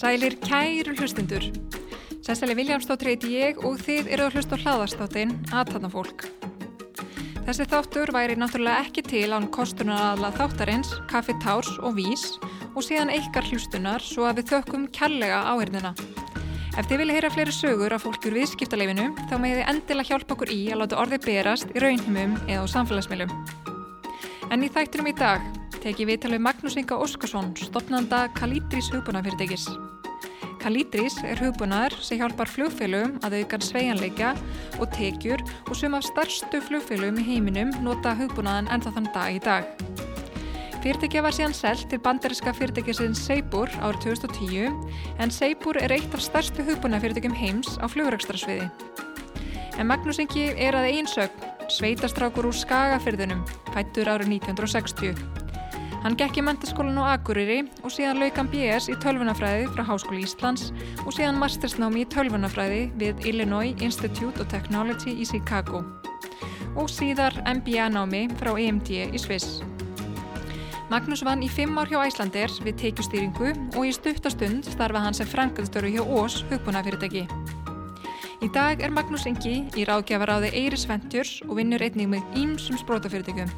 Sælir kæru hlustundur. Sessali Viljámsdóttir heiti ég og þið eru að hlusta á hlaðastáttin aðtanna fólk. Þessi þáttur væri náttúrulega ekki til án kostunaraðla þáttarins, kaffi társ og vís og síðan ykkar hlustunar svo að við þökkum kærlega áhengina. Ef þið vilja heyra fleiri sögur af fólkur viðskiptaleifinu þá með þið endilega hjálpa okkur í að láta orðið berast í raunhumum eða á samfélagsmiðlum. En í þættinum í dag teki við talveg Magnús Inga Óskarsson, stopnanda Kalítris hugbúnafyrirtækis. Kalítris er hugbúnar sem hjálpar flugfélum að auka sveianleika og tekjur og sem af starstu flugfélum í heiminum nota hugbúnaðan ennþá þann dag í dag. Fyrirtækja var síðan selt til bandariska fyrirtækisins Seibur árið 2010 en Seibur er eitt af starstu hugbúnafyrirtækjum heims á flugrækstrasviði. En Magnús Ingi er að einsögn sveitastrákur úr Skagafyrðunum, fættur árið 1960. Hann gekk í mentaskólan á Akureyri og síðan lauk hann BS í tölvunafræði frá Háskóli Íslands og síðan mastersnámi í tölvunafræði við Illinois Institute of Technology í Chicago og síðar MBA-námi frá EMD í Sviss. Magnús vann í fimm ár hjá Æslandir við tekjustýringu og í stuttastund starfa hann sem frangaðstöru hjá Ós hugbúnafyrirtæki. Í dag er Magnús Ingi í ráðgjafaráði Eiris Ventures og vinnur einnig með ímsum sprótafyrirtækjum.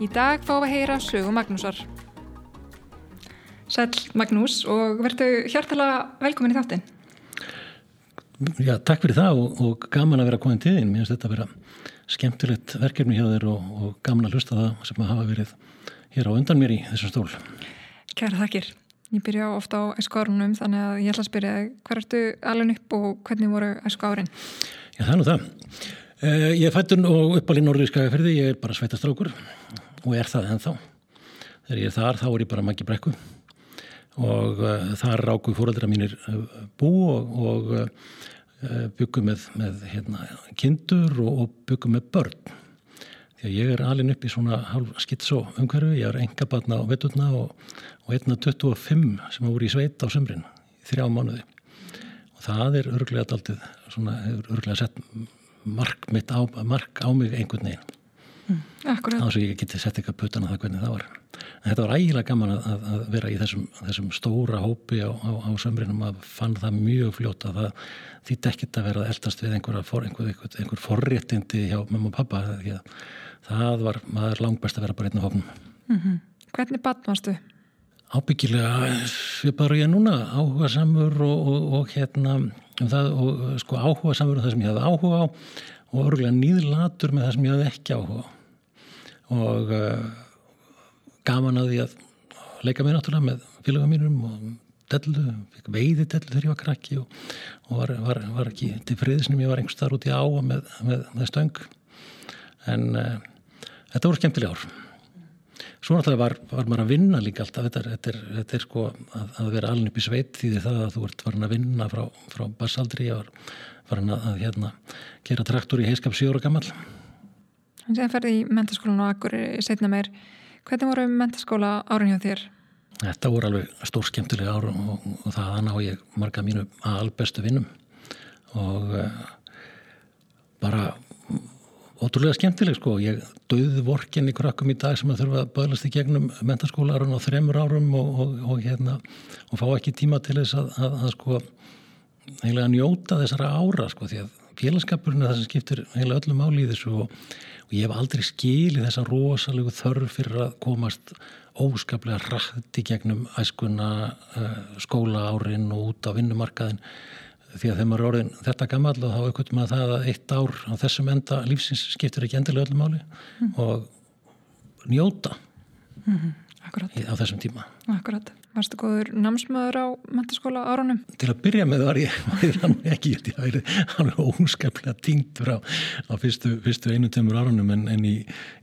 Í dag fáum við að heyra sögu Magnúsar. Sæl Magnús og verðu hjartalega velkomin í þáttinn. Já, takk fyrir það og, og gaman að vera komin til þín. Mér finnst þetta að vera skemmtilegt verkefni hjá þér og, og gaman að hlusta það sem að hafa verið hér á undan mér í þessum stól. Kæra þakkir. Ég byrja ofta á æsku árunum þannig að ég ætla að spyrja hvað ertu alveg upp og hvernig voru æsku árin? Já, það er nú það. Uh, ég er fættun og uppalinn orðið í Skagafyrði, ég er bara sveitastrákur og er það ennþá. Þegar ég er þar þá er ég bara maggi brekku og uh, þar ráku fóröldra mínir uh, bú og, og byggum með, með hérna, kindur og, og byggum með börn. Því að ég er alin upp í svona halv skitsó umhverfi, ég er enga batna á vettutna og, og einna 25 sem voru í sveit á sömrin í þrjá mánuði. Og það er örglega daldið, svona, hefur örglega sett mark, á, mark á mig einhvern veginn. Mm, Þannig að ég geti sett eitthvað putan að það hvernig það var. Þetta var ægilega gaman að, að vera í þessum, þessum stóra hópi á, á, á sömrinum að fann það mjög fljótt að það þýtti ekkit að vera eldast við einhver, einhver, einhver, einhver forréttindi hjá mamma og pappa. Það var, maður langt best að vera bara einn á hópnum. Mm -hmm. Hvernig bann varstu? Ábyggilega, ég bara ég núna áhuga samur og, og, og hérna um það, og sko áhuga samur og það sem ég hafði áhuga á og örgulega nýðlatur með það sem ég hafði ekki áhuga á og uh, gaman að því að leika mér náttúrulega með félagum mínum og dellu, veiði dellu þegar ég var krakki og, og var, var, var ekki til friðisnum, ég var einhvers þar út í áa með, með, með stöng. En uh, þetta voru skemmtilega ár. Svo náttúrulega var, var maður að vinna líka alltaf. Þetta er, þetta er, þetta er sko að, að vera alveg upp í sveit því það að þú ert farin að vinna frá, frá barsaldri, ég var farin að, að hérna, gera traktor í heiskap 7 ára gammal En sem ferði í mentaskólan og akkur setna meir, hvernig voru mentaskóla árin hjá þér? Þetta voru alveg stór skemmtilega árum og, og það ná ég marga mínu albestu vinnum og uh, bara ótrúlega skemmtileg sko. Ég döði vorkin í krakkum í dag sem að þurfa að bæðast í gegnum mentaskólarun á þremur árum og, og, og hérna, fá ekki tíma til þess að, að, að sko heila njóta þessara ára sko því að félagskapurinn er það sem skiptir heila öllum áli í þessu og og ég hef aldrei skilið þessa rosalegu þörf fyrir að komast óskaplega rætti gegnum æskuna uh, skóla árin og út á vinnumarkaðin því að þegar maður er orðin þetta gammal og þá aukvöldum maður það að eitt ár á þessum enda lífsins skiptir ekki endilega öllum máli mm. og njóta mm -hmm. á þessum tíma Akkurat Varstu góður námsmaður á mentaskóla árunum? Til að byrja með var ég, var ég ekki, ég væri alveg óskaplega týnt frá á fyrstu, fyrstu einu tömur árunum en, en í,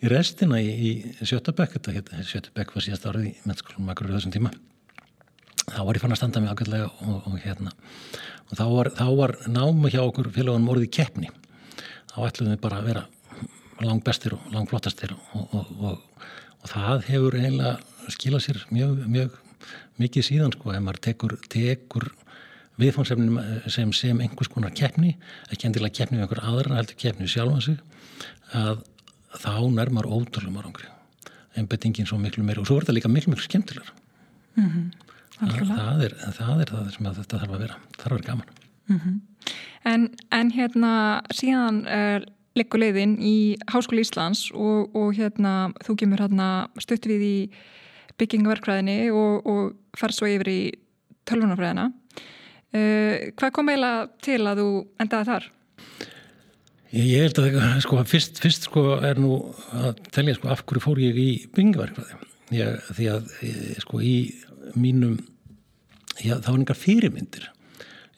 í restina í, í Sjötabæk, þetta Sjötabæk var síðast árið í mentaskólanum akkur í þessum tíma, þá var ég fann að standa mig ákveðlega og, og hérna. Og þá var, þá var náma hjá okkur félagunum orðið keppni, þá ætlum við bara að vera lang bestir og lang flottastir og, og, og það hefur eiginlega skilað sér mjög, mjög mikið síðan sko, ef maður tekur, tekur viðfónsefnum sem sem einhvers konar keppni, ekki endilega keppni við einhver aðra, heldur keppni sjálfan sig að þá nærmar ótrúlega margangri einbettingin svo miklu meira og svo er þetta líka miklu miklu skemmtilegar mm -hmm. það, það, er, það er það sem þetta þarf að vera það þarf að vera gaman mm -hmm. en, en hérna síðan uh, leggur leiðin í Háskóli Íslands og, og hérna þú kemur hérna stutt við í byggingverkfræðinni og, og fær svo yfir í tölvunarfræðina. Uh, hvað kom eiginlega til að þú endaði þar? Ég held að sko, fyrst, fyrst sko, er nú að telja sko, af hverju fór ég í byggingverkfræði því að sko, í mínum já, það var einhver fyrirmyndir.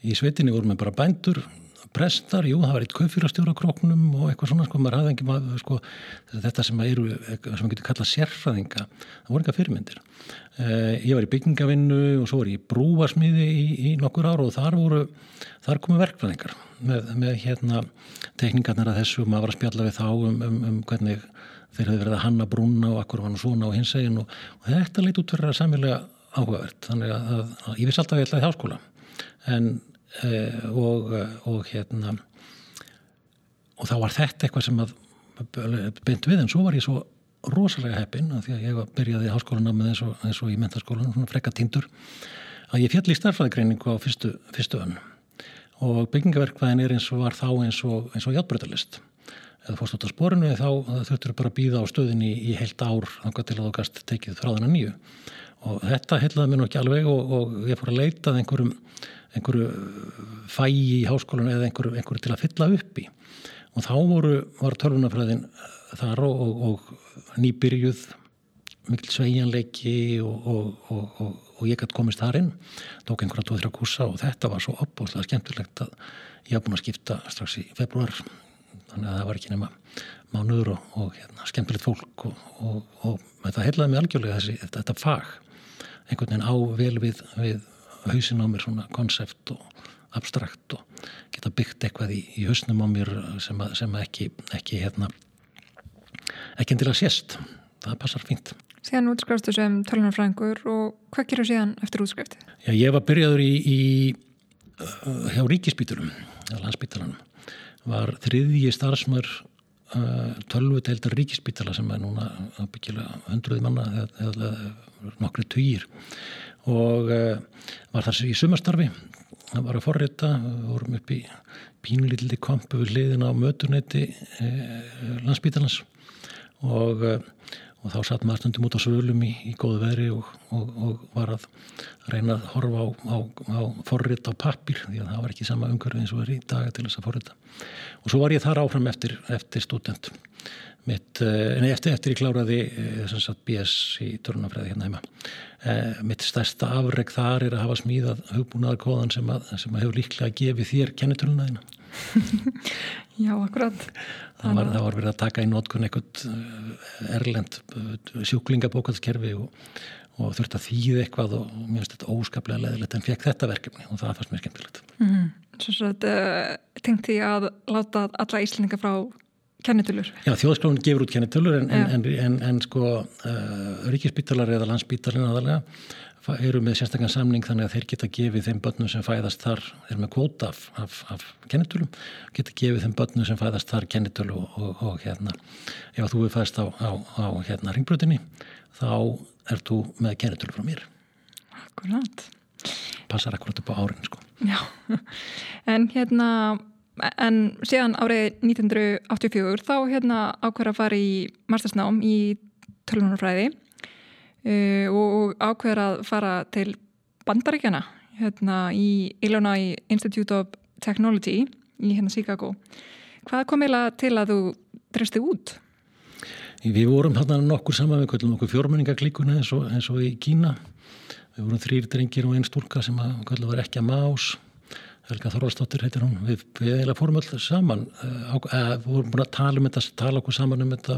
Í sveitinni vorum við bara bændur prestar, jú, það var eitt kaufýrastjóra króknum og eitthvað svona, sko, maður hafði ekki maður, sko, þetta sem eru sem maður getur kallað sérfræðinga það voru einhver fyrirmyndir. Eh, ég var í byggingavinnu og svo var ég í brúasmiði í, í nokkur ára og þar voru þar komu verkfræðingar með, með hérna tekningarnir að þessu maður var að spjalla við þá um, um, um hvernig þeir hefði verið að hanna brúna og akkur var nú svona á hins egin og, og þetta leit út fyrir að samilega áhugavert. Þannig að, að, að ég viss alltaf að ég ætlaði háskóla. En og, og hérna og þá var þetta eitthvað sem að beint við en svo var ég svo rosalega heppin að því að ég byrjaði í háskólanámið eins eins og í mentaskólan, svona frekka tindur að ég fjall í starfræðigreiningu á fyrstu, fyrstu önn. Og byggingaverkvæðin er eins og var þá eins og, og hjáttbreytalist eða fórst út á sporinu þá þurftur bara að býða á stöðinni í, í heilt ár þannig að þú gast tekið frá þennan nýju. Og þetta heitlaði mér nú ekki alveg og, og ég fór að leitað einhverjum einhverju fæi í háskólan eða einhverju, einhverju til að fylla upp í. Og þá voru, var törfunafræðin þar og, og nýbyrjuð mikil sveigjanleiki og og ég gæti komist þar inn tók einhverja tóð-þrjá kursa og þetta var svo opbúslega skemmtilegt að ég hafa búin að skipta strax í februar þannig að það var ekki nema mánuður og, og hérna, skemmtilegt fólk og, og, og þetta heitlaði mig algjörlega þessi, þetta, þetta fag. Einhvern veginn á vel við, við hausin á mér svona konsept og abstrakt og geta byggt eitthvað í, í hausnum á mér sem, að, sem að ekki ekki hérna ekki endilega sést, það passar fínt. Síðan útskrifstu sem tölunarfræðingur og hvað gerur síðan eftir útskrifti? Já, ég var byrjaður í, í uh, hjá ríkispíturum, landsspítalanum, var þriðji starfsmör uh, tölvuteildar ríkispítala sem er núna byggilega hundruði manna eða, eða nokkru týjir og uh, var þar í sumastarfi, það var að forrita, við vorum upp í pínlítildi kompu við liðin á möturneiti uh, landsspítalans og uh, og þá satt maður stundum út á svölum í, í góðu veri og, og, og var að reyna að horfa á, á, á forrit á pappir því að það var ekki sama umhverfið eins og er í daga til þess að forrita. Og svo var ég þar áfram eftir, eftir student mitt, eh, en eftir, eftir ég kláraði eh, sagt, BS í törnafræði hérna heima eh, mitt stærsta afreg þar er að hafa smíðað hugbúnaðarkóðan sem, að, sem að hefur líklega gefið þér kennitölunæðina Já, akkurat. Það var, það var verið að taka í nótkun eitthvað eh, erlend eh, sjúklingabókalskerfi og, og þurft að þýði eitthvað og mér finnst þetta óskaplega leðilegt en fekk þetta verkefni og það fannst mér skemmtilegt. Mm -hmm. Svo svo þetta uh, tengt því að láta alla íslendinga frá kennitölur? Já, þjóðskráin gefur út kennitölur en, en, en, en en sko uh, ríkispítalar eða landsspítalar aðalega eru með sérstaklega samning þannig að þeir geta gefið þeim börnum sem fæðast þar, þeir eru með kvóta af, af, af kennitölum, geta gefið þeim börnum sem fæðast þar kennitölu og, og, og hérna, ef þú er fæðast á, á, á hérna ringbrutinni þá er þú með kennitölu frá mér. Akkurát. Passar akkurát upp á árin, sko. Já, en hérna, en síðan árið 1984 þá hérna ákveður að fara í mastersnám í tölunarfræði uh, og ákveður að fara til bandaríkjana hérna í Illinois Institute of Technology í hérna Chicago. Hvað kom eiginlega til að þú drefsti út? Við vorum hérna nokkur saman við kvöldum nokkur fjórmenningaklíkuna eins, eins og í Kína. Við vorum þrýr drengir og einn stúlka sem að var ekki að más Helga Þorvaldsdóttir heitir hún, við, við eiginlega fórum alltaf saman, uh, við vorum búin að tala um þetta, tala okkur saman um þetta,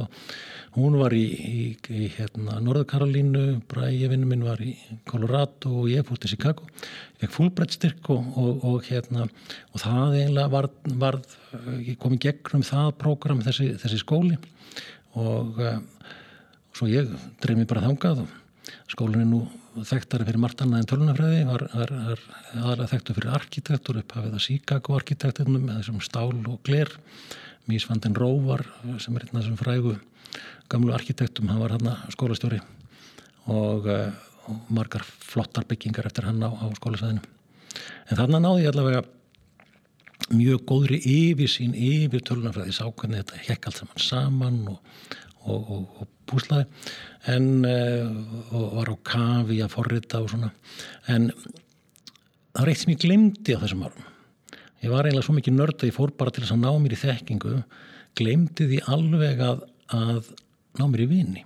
hún var í, í, í hérna, Norður Karolínu, Bræði vinnu minn var í Colorado og ég fór til Chicago, ég fekk fullbrettstyrk og, og, og, hérna, og það eiginlega var, var, ég kom í gegnum það prógram þessi, þessi skóli. Og svo ég dreif mér bara þangað og skólinn er nú þekktari fyrir margt annað en tölunafræði var, var, var aðalega þekktu fyrir arkitektur upphafið að Chicago arkitektunum með þessum stál og gler. Mís van den Róvar sem er einn af þessum frægu gamlu arkitektum, hann var hann skólastjóri og, uh, og margar flottar byggingar eftir hann á, á skólasæðinu en þannig náði ég allavega mjög góðri yfir sín yfir tölunafræði sá hvernig þetta hekk allt saman saman og, og, og, og púslaði en uh, var á kafi að forrita og svona. En það var eitt sem ég glemdi á þessum árum. Ég var eiginlega svo mikið nörd að ég fór bara til þess að ná mér í þekkingu glemdi því alveg að, að ná mér í vini.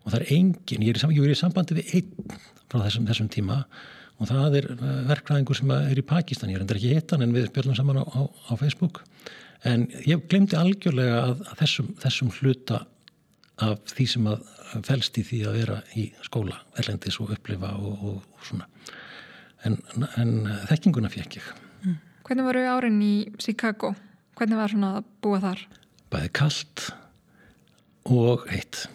Og það er engin, ég er, í sambandi við einn frá þessum, þessum tíma og það er eh, verkfræðingur sem er í Pakistan, ég er endur ekki hittan en við spjörnum saman á, á, á Facebook en ég glemdi algjörlega að þessum, þessum hluta af því sem að fælst í því að vera í skóla erlendis og upplifa og, og, og svona en, en þekkinguna fekk ég mm. Hvernig varu árin í Chicago? Hvernig var svona að búa þar? Bæði kallt og heitt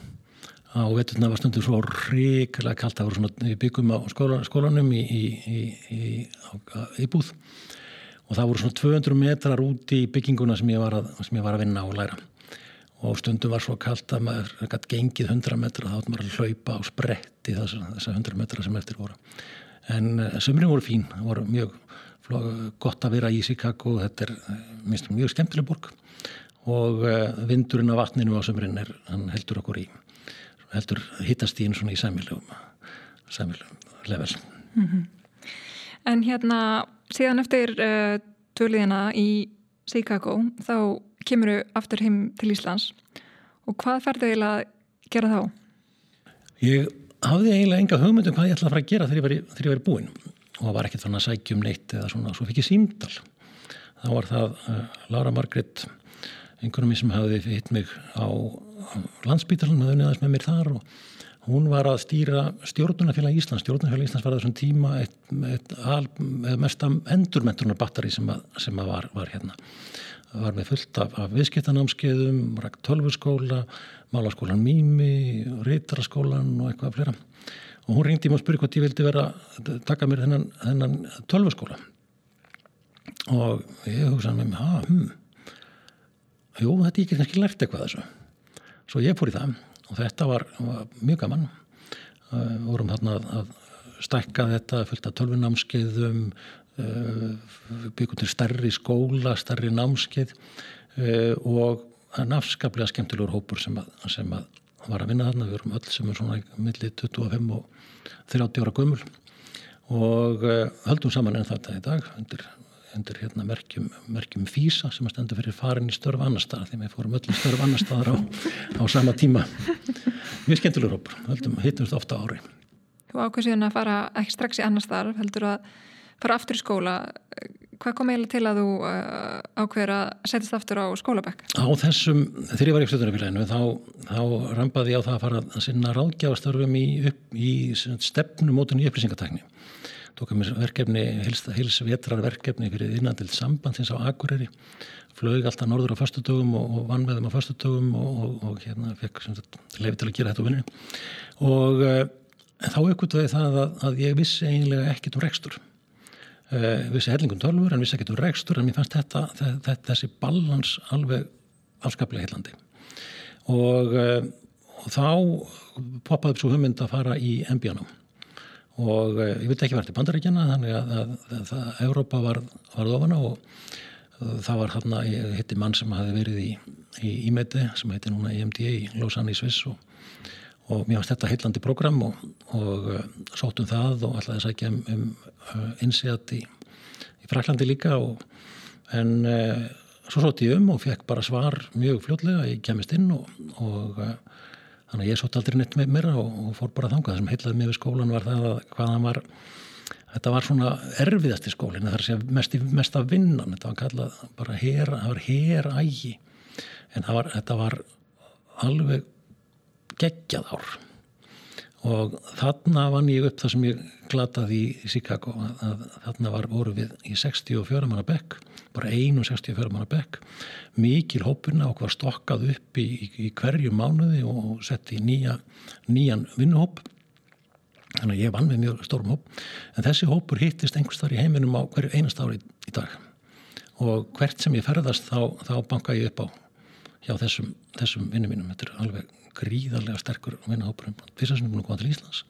á veturna var stundum svo ríkilega kallt það voru svona byggum á skólan, skólanum í, í, í, í búð og það voru svona 200 metrar úti í bygginguna sem ég var að, ég var að vinna og læra. Og stundum var svo kallt að maður gæti gengið 100 metra þá ætti maður að hlaupa og spretti þess að 100 metra sem eftir voru. En uh, sömurinn voru fín, voru mjög gott að vera í Chicago þetta er uh, minnst mjög skemmtileg borg. Og uh, vindurinn af vatninu á sömurinn er, hann heldur okkur í heldur hittast í einu svona í sæmiljum sæmiljum level. Mm -hmm. En hérna síðan eftir uh, töliðina í Chicago þá kemur þau aftur heim til Íslands. Og hvað færðu eiginlega að gera þá? Ég hafði eiginlega enga hugmyndum hvað ég ætlaði að fara að gera þegar ég ég var búinn. Og var ekkert svona sækjum neitt eða svona, svo fikk ég símdal þá var það uh, Laura Margrit einhvern veginn sem hafði hitt mig á landsbítalinn með unniðast með mér þar og hún var að stýra stjórnunafélag Íslands. Stjórnunafélag Íslands var þessum tíma eitt, eitt al, mest endurmentunar batteri sem, að, sem að var, var hérna. Var með fullt af, af viðskiptanámskeiðum rækt tölvurskóla málaskólan Mými, Rítraskólan og eitthvað flera og hún ringdi mér og spurði hvort ég vildi vera taka mér þennan, þennan tölvurskóla og ég hugsaði með mig, ha, hm. Jú, þetta ég ekki kannski lært eitthvað þessu. Svo ég fór í það og þetta var, var mjög gaman. Uh, vorum þarna að, að stækka þetta, fullt af tölvunámskeiðum, uh, byggum til stærri skóla, stærri námskeið uh, og nafnskaplega skemmtilegur hópur sem að, sem að var að vinna þarna. Við vorum öll sem er svona millir 25 og 30 ára gömul og uh, höldum saman enn þetta í dag undir undir hérna merkjum, merkjum FÍSA sem að stenda fyrir farin í störf annar stað því við fórum öll í störf annar staðar á, á sama tíma. Mjög skemmtilegur hópur, höldum, hittumst ofta ári. Þú ákveð síðan að fara ekki strax í annar staðar, heldur að fara aftur í skóla. Hvað kom eiginlega til að þú uh, ákveður að setjast aftur á skólabekk? Á þessum, þegar ég var í stjórnarfélaginu þá, þá rampaði ég á það að fara að sinna ráðgjafastörfum í, í stefnumótun í upplýsingatakni tók að mér verkefni, hils vetrar verkefni fyrir innandild sambandsins á Akureyri. Flög alltaf norður á fastutugum og, og vann með þeim á fastutugum og, og, og hérna fekk lefi til að gera þetta á vinnu og uh, þá aukvitaði það að, að ég vissi eiginlega ekkit um rekstur. Uh, vissi hellingum tölfur en vissi ekkit um rekstur en mér fannst þetta, þetta þessi ballans alveg afskaplega heillandi. Og uh, þá poppaði upp svo hugmynd að fara í MBA-num og eh, ég vildi ekki vera til bandaríkjana þannig að, að, að, að Európa var, var ofana og það var hérna, ég hitti mann sem hafi verið í, í IMEDE sem heiti núna IMDA í Lausanne í Sviss og, og mér varst þetta heillandi program og, og uh, sóttum það og alltaf þess að ekki um, um uh, insétt í, í Fraklandi líka og, en uh, svo sótt ég um og fekk bara svar mjög fljótlega, ég kemist inn og þannig að ég sótt aldrei neitt með mér og, og fór bara þangað. Það sem heitlaði mig við skólan var það að hvaðan var þetta var svona erfiðasti skólin það er að segja mest, mest af vinnan. Þetta var kallað bara her, það var herægi. En var, þetta var alveg geggjað ár og þarna vann ég upp það sem ég glataði í að þarna var voru við í 64 manna bekk bara einu 64 manna bekk. Mikil hópurna var stokkað upp í, í, í hverju mánuði og sett í nýja, nýjan vinnuhóp. Þannig að ég vann með mjög stórum hóp. En þessi hópur hittist einhvers þar í heiminum á hverju einast ári í dag. Og hvert sem ég ferðast þá, þá banka ég upp á hjá þessum, þessum vinnum mínum. Þetta er alveg gríðarlega sterkur vinnahópur fyrst sem ég er búin að koma til Íslands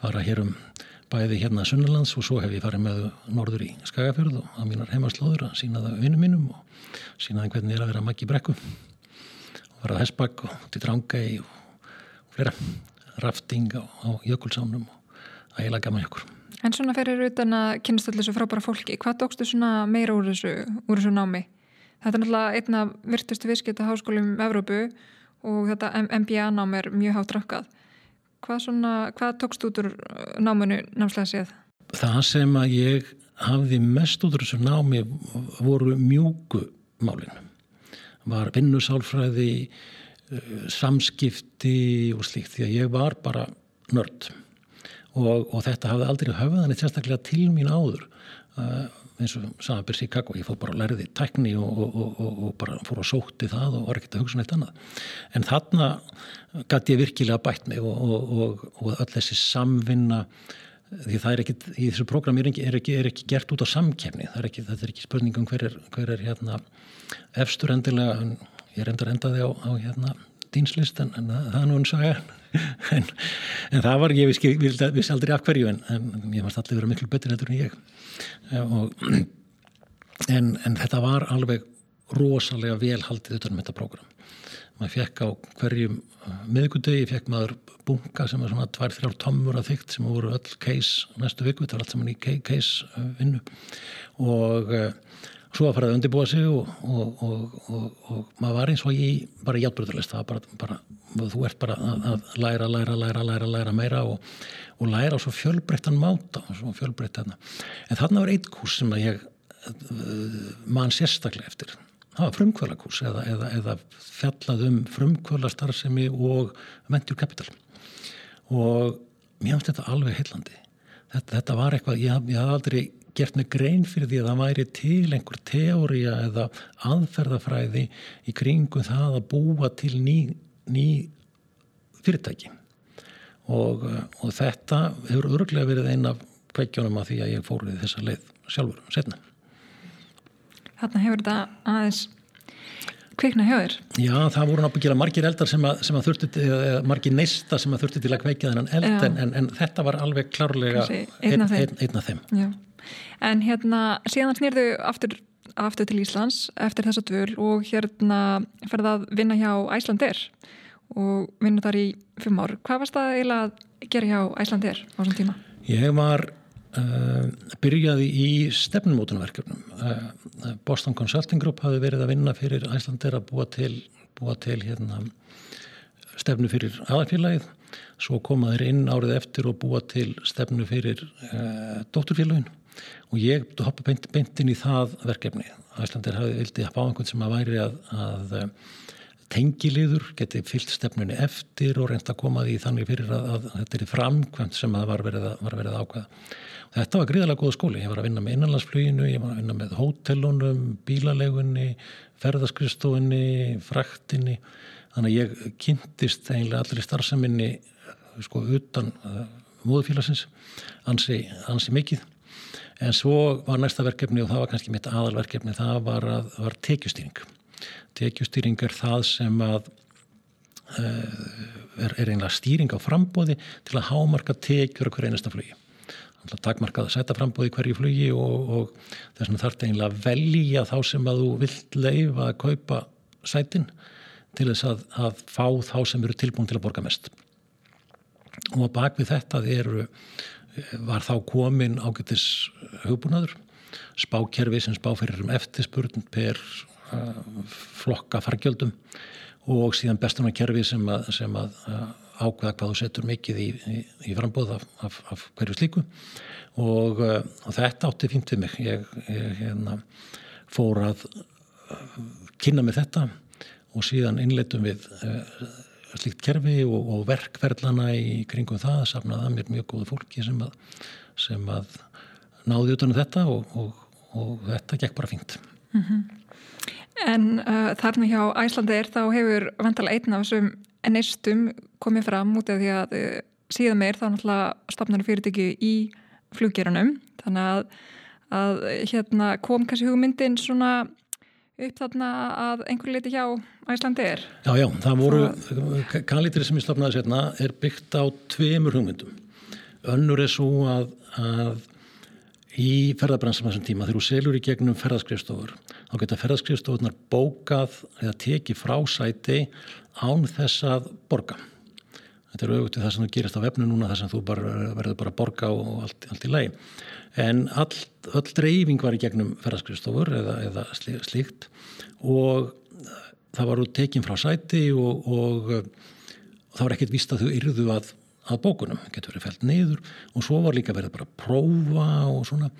fara hér um bæði hérna Sunnalands og svo hef ég farið með norður í Skagafjörð og að mínar heimaslóður að sína það vinnum mínum og sína það hvernig ég er að vera að makki brekku og fara að Hesbakk og til Drangæi og flera rafting á, á jökulsánum og það eiginlega gaman hjá okkur. En svona ferir utan að kynast allir þessu frábæra fólki, hvað tókstu svona meira úr þessu, úr þessu námi? Þetta er náttúrulega einna virtustu viðskipta háskólum Evrópu og þetta MBA nám er mjög hátt rakkað. Hvað, hvað tókst út úr náminu námslega séð? Það sem að ég hafði mest út úr þessu námi voru mjúku málinu. Var vinnusálfræði, eh, samskipti og slíkt því að ég var bara nörd og, og þetta hafði aldrei höfðan eitt sérstaklega til mín áður. Uh, eins og Samabir Chicago, ég fór bara að læriði tækni og, og, og, og bara fór að sóti það og var ekkert að hugsa neitt annað. En þarna gæti ég virkilega bætt mig og öll þessi samvinna því það er ekki, í þessu prógrami er, er, er ekki gert út á samkefni það er ekki, er ekki spurningum hver er, hver er hérna, efstur endilega ég reyndar endaði á, á hérna, dýnslist en, en það er nú eins og en, en það var, ég vissi aldrei af hverju en, en ég varst allir verið miklu betur en ég. Og, en, en þetta var alveg rosalega vel haldið utanum þetta prógram. Maður fekk á hverjum uh, miðgudegi, fekk maður bunga sem var svona tvær, þrjár tommur að þygt sem voru öll case næstu viku, þetta var allt saman í case uh, vinnu. Og uh, svo að fara að undirbúa sig og, og, og, og maður var eins og í bara bara þú ert bara að, að læra, læra, læra, læra, læra meira og læra á svo fjölbreyttan máta svo fjölbreyttan. en þarna var eitt kurs sem að ég mann sérstaklega eftir. Það var frumkvölakurs eða, eða, eða fjallað um frumkvölastarðsemi og venture capital. Og mér finnst þetta alveg heillandi. Þetta, þetta var eitthvað, ég, ég haf aldrei gert mig grein fyrir því að það væri til einhver teória eða aðferðafræði í kringu það að búa til ný, ný fyrirtæki og, og þetta hefur örglega verið eina kveikjónum að því að ég fór við þessa leið sjálfur setna Þarna hefur þetta aðeins kveikna þér. Já, það voru náttúrulega margir eldar sem að, sem að þurfti, margir neista sem að þurfti til að kveikja þennan eld en, en, en þetta var alveg klárlega einn af þeim. Já. En hérna, síðan snýrðu aftur, aftur til Íslands eftir þessa dvöl og hérna ferði að vinna hjá Æslandir og vinna þar í fimm ár. Hvað varst það eiginlega að gera hjá Æslandir á þessum tíma? Ég var Uh, byrjaði í stefnumótunverkefnum uh, Boston Consulting Group hafi verið að vinna fyrir Æslandir að búa til, búa til hérna, stefnu fyrir aðalfélagið svo komaður inn árið eftir og búa til stefnu fyrir uh, dótturfélagin og ég hoppa beint, beint inn í það verkefni Æslandir hafi vildið að bá einhvern sem að væri að, að tengiliður, geti fyllt stefnunni eftir og reynda að koma því þannig fyrir að, að þetta er framkvæmt sem það var verið var verið að ákvæða Þetta var gríðarlega góð skóli. Ég var að vinna með innanlandsfluginu, ég var að vinna með hótelunum, bílalegunni, ferðarskristofinni, fraktinni. Þannig að ég kynntist eiginlega allir í starfseminni sko utan uh, móðufélagsins, ansi, ansi mikið. En svo var næsta verkefni og það var kannski mitt aðalverkefni, það var, að, var tekjustýring. Tekjustýring er það sem að uh, er, er einlega stýring á frambóði til að hámarka tekjur okkur einasta flugi takmarkað að setja frambóði hverju flugi og, og þess vegna þarf það eiginlega að velja þá sem að þú vilt leifa að kaupa sætin til þess að, að fá þá sem eru tilbúin til að borga mest og bak við þetta eru, var þá komin ágættis hugbúnaður spákerfi sem spáferir um eftirspurn per uh, flokka fargjöldum og síðan bestunarkerfi sem að, sem að uh, ákveða hvað þú setur mikið í, í, í frambóð af, af, af hverju slíku. Og, uh, og þetta átti fínt við mig. Ég, ég hérna, fór að uh, kynna með þetta og síðan innleitum við uh, slíkt kerfi og, og verkferðlana í kringum það, safnaði að mér mjög góðu fólki sem að, sem að náði utanum þetta og, og þetta gekk bara fínt mm -hmm. En uh, þarna hjá Æslandi er þá hefur vantala einn af þessum neistum komið fram út af því að uh, síðan meir þá náttúrulega stopnarnu fyrirtæki í fluggeranum þannig að, að hérna kom kannski hugmyndin svona upp þarna að einhverju leiti hjá Æslandi er. Já, já, það voru kalitri sem ég stopnaði sérna er byggt á tveimur hugmyndum. Önnur er svo að, að í ferðarbransum þessum tíma þegar þú selur í gegnum ferðarskrifstofur þá geta ferðarskrifstofunar bókað eða tekið frá sæti án þess að borga. Þetta er auðvitað það sem þú gerist á vefnu núna þar sem þú bara, verður bara að borga og allt, allt í lagi. En all, all dreifing var í gegnum ferðarskrifstofur eða, eða slíkt og það var úr tekin frá sæti og, og, og það var ekkert vist að þú yrðu að, að bókunum, getur verið fælt neyður og svo var líka verið bara að prófa og svona.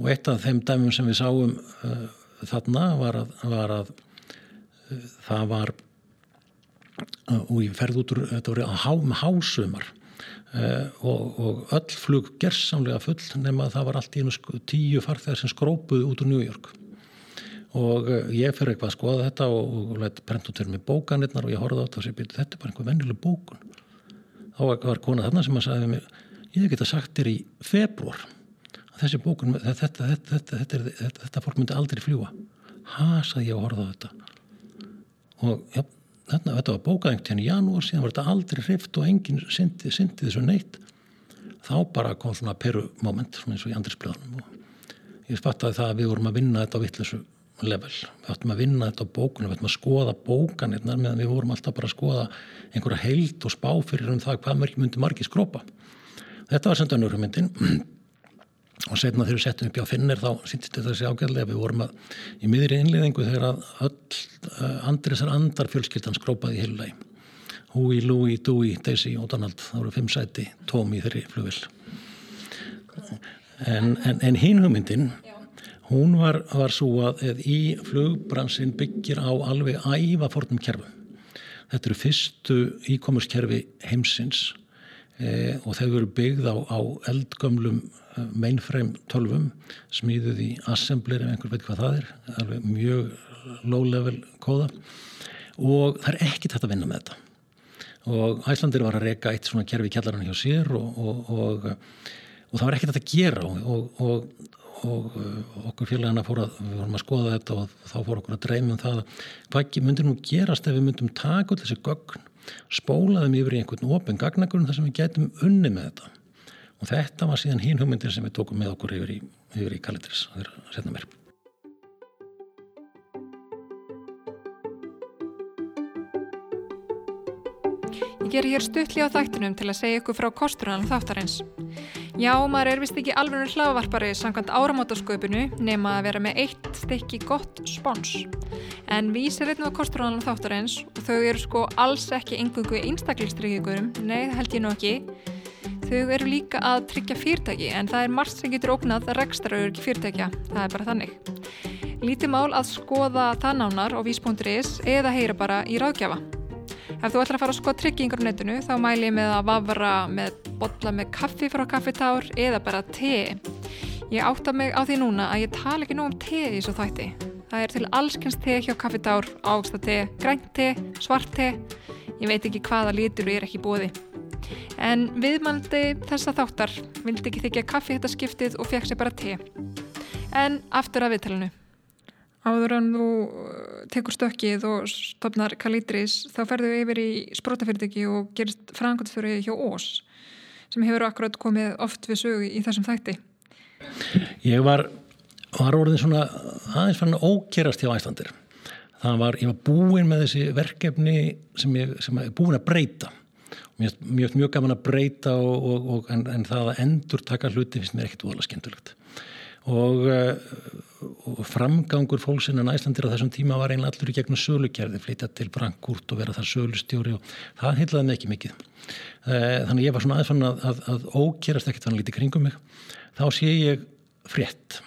Og eitt af þeim dæmum sem við sáum uh, þarna var að, var að uh, það var uh, og ég ferði út úr, þetta voru há, með hásumar og, og öll flug gerðsamlega full nema að það var allt í einu tíu farþegar sem skrópuði út úr New York og uh, ég fyrir eitthvað að skoða þetta og, lætt brent út fyrir mig bókanirnar og ég horfði á þetta og sé byrju þetta er bara einhver vennileg bókun. Þá var kona þarna sem að sagði mér ég geta sagt þér í februar að þessi bókun þetta, þetta, þetta, þetta fólk myndi aldrei fljúa ha, sagði ég og horfði á þetta. Og já Þarna, þetta var bókaðengt hérna í janúar, síðan var þetta aldrei hrift og enginn syndi, syndi þessu neitt. Þá bara kom svona peru moment, svona eins og í andrisblöðunum og ég spattaði það að við vorum að vinna þetta á vittlesu level. Við ættum að vinna þetta á bókunum, við ættum að skoða bókanirnar meðan við vorum alltaf bara að skoða einhverja heilt og spá fyrir um það hvað mörg myndi margi skrópa. Þetta var sendt önnur myndin og setna þegar við settum upp á finnir þá sýttist þetta þessi ágæðlega við vorum að í miðri innliðingu þegar að öll uh, andrisar andar fjölskyldan skrópaði í hillæg Hui, Louie, Dewey, Daisy og Donald það voru fimm sæti, tóm í þeirri flugvill en, en, en hinn hugmyndin hún var, var svo að í flugbransin byggir á alveg æfa fornum kerfum þetta eru fyrstu e-commerce kerfi heimsins eh, og þau eru byggð á, á eldgömlum eh, mainframe tölvum smíðuð í assembler ef einhver veit hvað það er, alveg mjög low level kóða og það er ekkit hægt að vinna með þetta. Og Æslandir var að reyka eitt svona kerfi í kjallarinn hjá sér og, og, og, og það var hægt að gera og okkur félagina fór að við vorum að skoða þetta og þá fór okkur að dreyma um það hvað myndir nú gerast ef við myndum taka allir þessi gögn spólaðum yfir í einhvern ofin gagnagrunn þar sem við getum unni með þetta. Og þetta var síðan hín hugmyndir sem við tókum með okkur yfir í, í Kalitris að vera að setna mér ger hér stuttli á þættinum til að segja ykkur frá kosturunum þáttarins Já, maður er vist ekki alveg hlaðvarpari samkvæmt áramótasköpunu nema að vera með eitt stykki gott spons. En vísir einnig á kosturánum þáttarins og þau eru sko alls ekki engungu einstaklistryggjum, nei það held ég nú ekki. Þau eru líka að tryggja fyrirtæki en það er margt sem getur ógnað að rekstraur ekki fyrirtækja, það er bara þannig. Lítið mál að skoða það nánar á vís.is eða heyra bara í ráðgjafa. Ef þú ætlar að fara að skoða tryggingar á netinu þá mæl ég með að vafra með botla með kaffi frá kaffitár eða bara te. Ég átta mig á því núna að ég tala ekki nú um te í þessu þætti. Það er til allskynst te hjá kaffitár, ágsta grænt te, svart te. Ég veit ekki hvaða lítur er ekki bóði. En viðmældi þessa þáttar vildi ekki þykja kaffi þetta skiptið og fekk sér bara te. En aftur að viðtalinu. Áður en þú uh, tekur stökkið og stopnar Kalitris þá ferðu yfir í sprótafyrirtæki og gerist frangotstjóri hjá Ós sem hefur akkurat komið oft við sögu í þessum þætti. Ég var, var orðin svona aðeins fann ókerast hjá æslandir. Það var, ég var búin með þessi verkefni sem ég, sem ég búin að breyta. Finnst mjög gaman að breyta og, og, og, en, en það að endur taka hluti finnst mér ekkert úðalega skemmtilegt og, uh, og framgangur fólksinn en æslandir á þessum tíma var einlega allur í gegnum sölukerði, flytja til Frankúrt og vera þar sölustjóri og það heitlaði mig ekki mikið. Uh, þannig ég var svona aðfann að, að, að ókerast ekkert fann lítið kringum mig. Þá sé ég frétt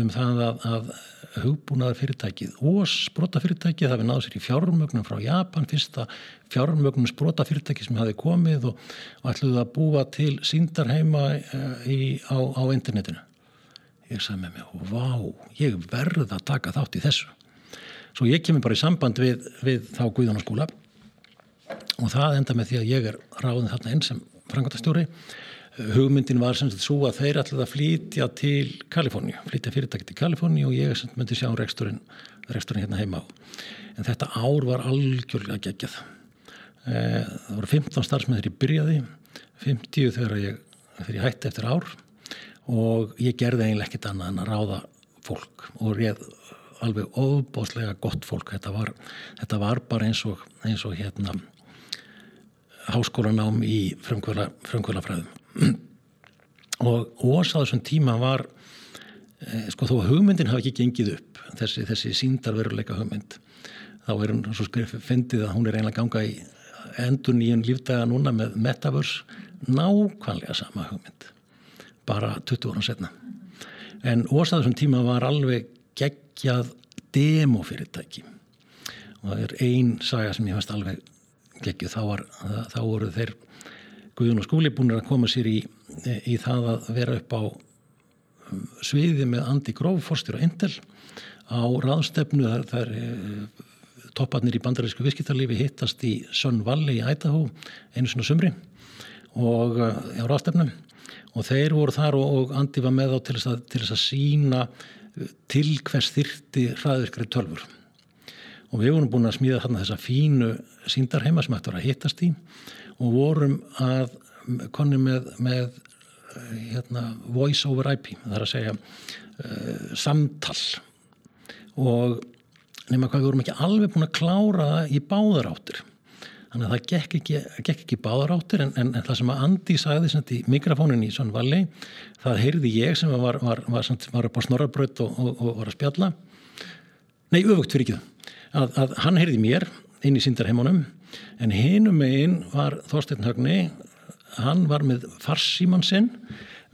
um það að, að hugbúnaðar fyrirtækið og sprótafyrirtækið það við náðu sér í fjármögnum frá Japan fyrsta fjármögnum sprótafyrirtæki sem hafi komið og, og ætluði að búa til síndarheima í, á, á internetinu ég sagði með mig, vá, ég verða að taka þátt í þessu svo ég kemur bara í samband við, við þá Guðjónaskóla og það enda með því að ég er ráðin þarna einn sem frangotastjóri hugmyndin var sem svo að þeir ætlaði að flytja til Kaliforníu, flytja fyrirtæki til Kaliforníu og ég myndi sjá reksturinn, reksturinn hérna heima á. En þetta ár var algjörlega geggjað. Eh, það voru 15 starfsmenn þegar ég byrjaði, 50 þegar ég, þegar ég hætti eftir ár og ég gerði eiginlega ekkit annað en að ráða fólk og réð alveg óbóðslega gott fólk. Þetta var, þetta var bara eins og, eins og hérna háskólanám í frumkvölafræðum og ós á þessum tíma var eh, sko þó að hugmyndin hafi ekki gengið upp þessi, þessi síndarveruleika hugmynd þá er hún svo skrifið fyndið að hún er einlega ganga í endur nýjum lífdaga núna með Metaverse nákvæmlega sama hugmynd bara 20 ára setna en ós á þessum tíma var alveg geggjað demofyrirtæki. Og það er ein saga sem ég fannst alveg geggjuð. Þá, var, þá voru þeir Guðun og skúli búin að koma sér í, í það að vera upp á um, sviði með Andi Gróf, forstur og Endel á ráðstefnu þar, þar eh, topparnir í bandarísku visskittarlifi hittast í Sönn Valli í Ædahó einu svona sumri og eh, á ráðstefnu og þeir voru þar og, og Andi var með á til þess að, til þess að sína eh, til hvers þyrti hraðvirkri tölfur og við vorum búin að smíða þarna þessa fínu síndarheima sem ættur að hittast í. Og vorum að konni með, með eh, hérna, voice over IP það er að segja uh, samtal. Og nema hvað við vorum ekki alveg búin að klára það í báðar áttir þannig að það gekk ekki, gekk ekki báðar áttir en, en, en það sem að Andi sagði sem í mikrofónin í Svon Valli það heyrði ég sem var, var, var, var upp á snorrabraut og, og, og var að spjalla. Nei, öfugt fyrir ekki að, að hann heyrði mér inn í síndarheimunum en hinum megin var Þorstein Högni. Hann var með farsíman sinn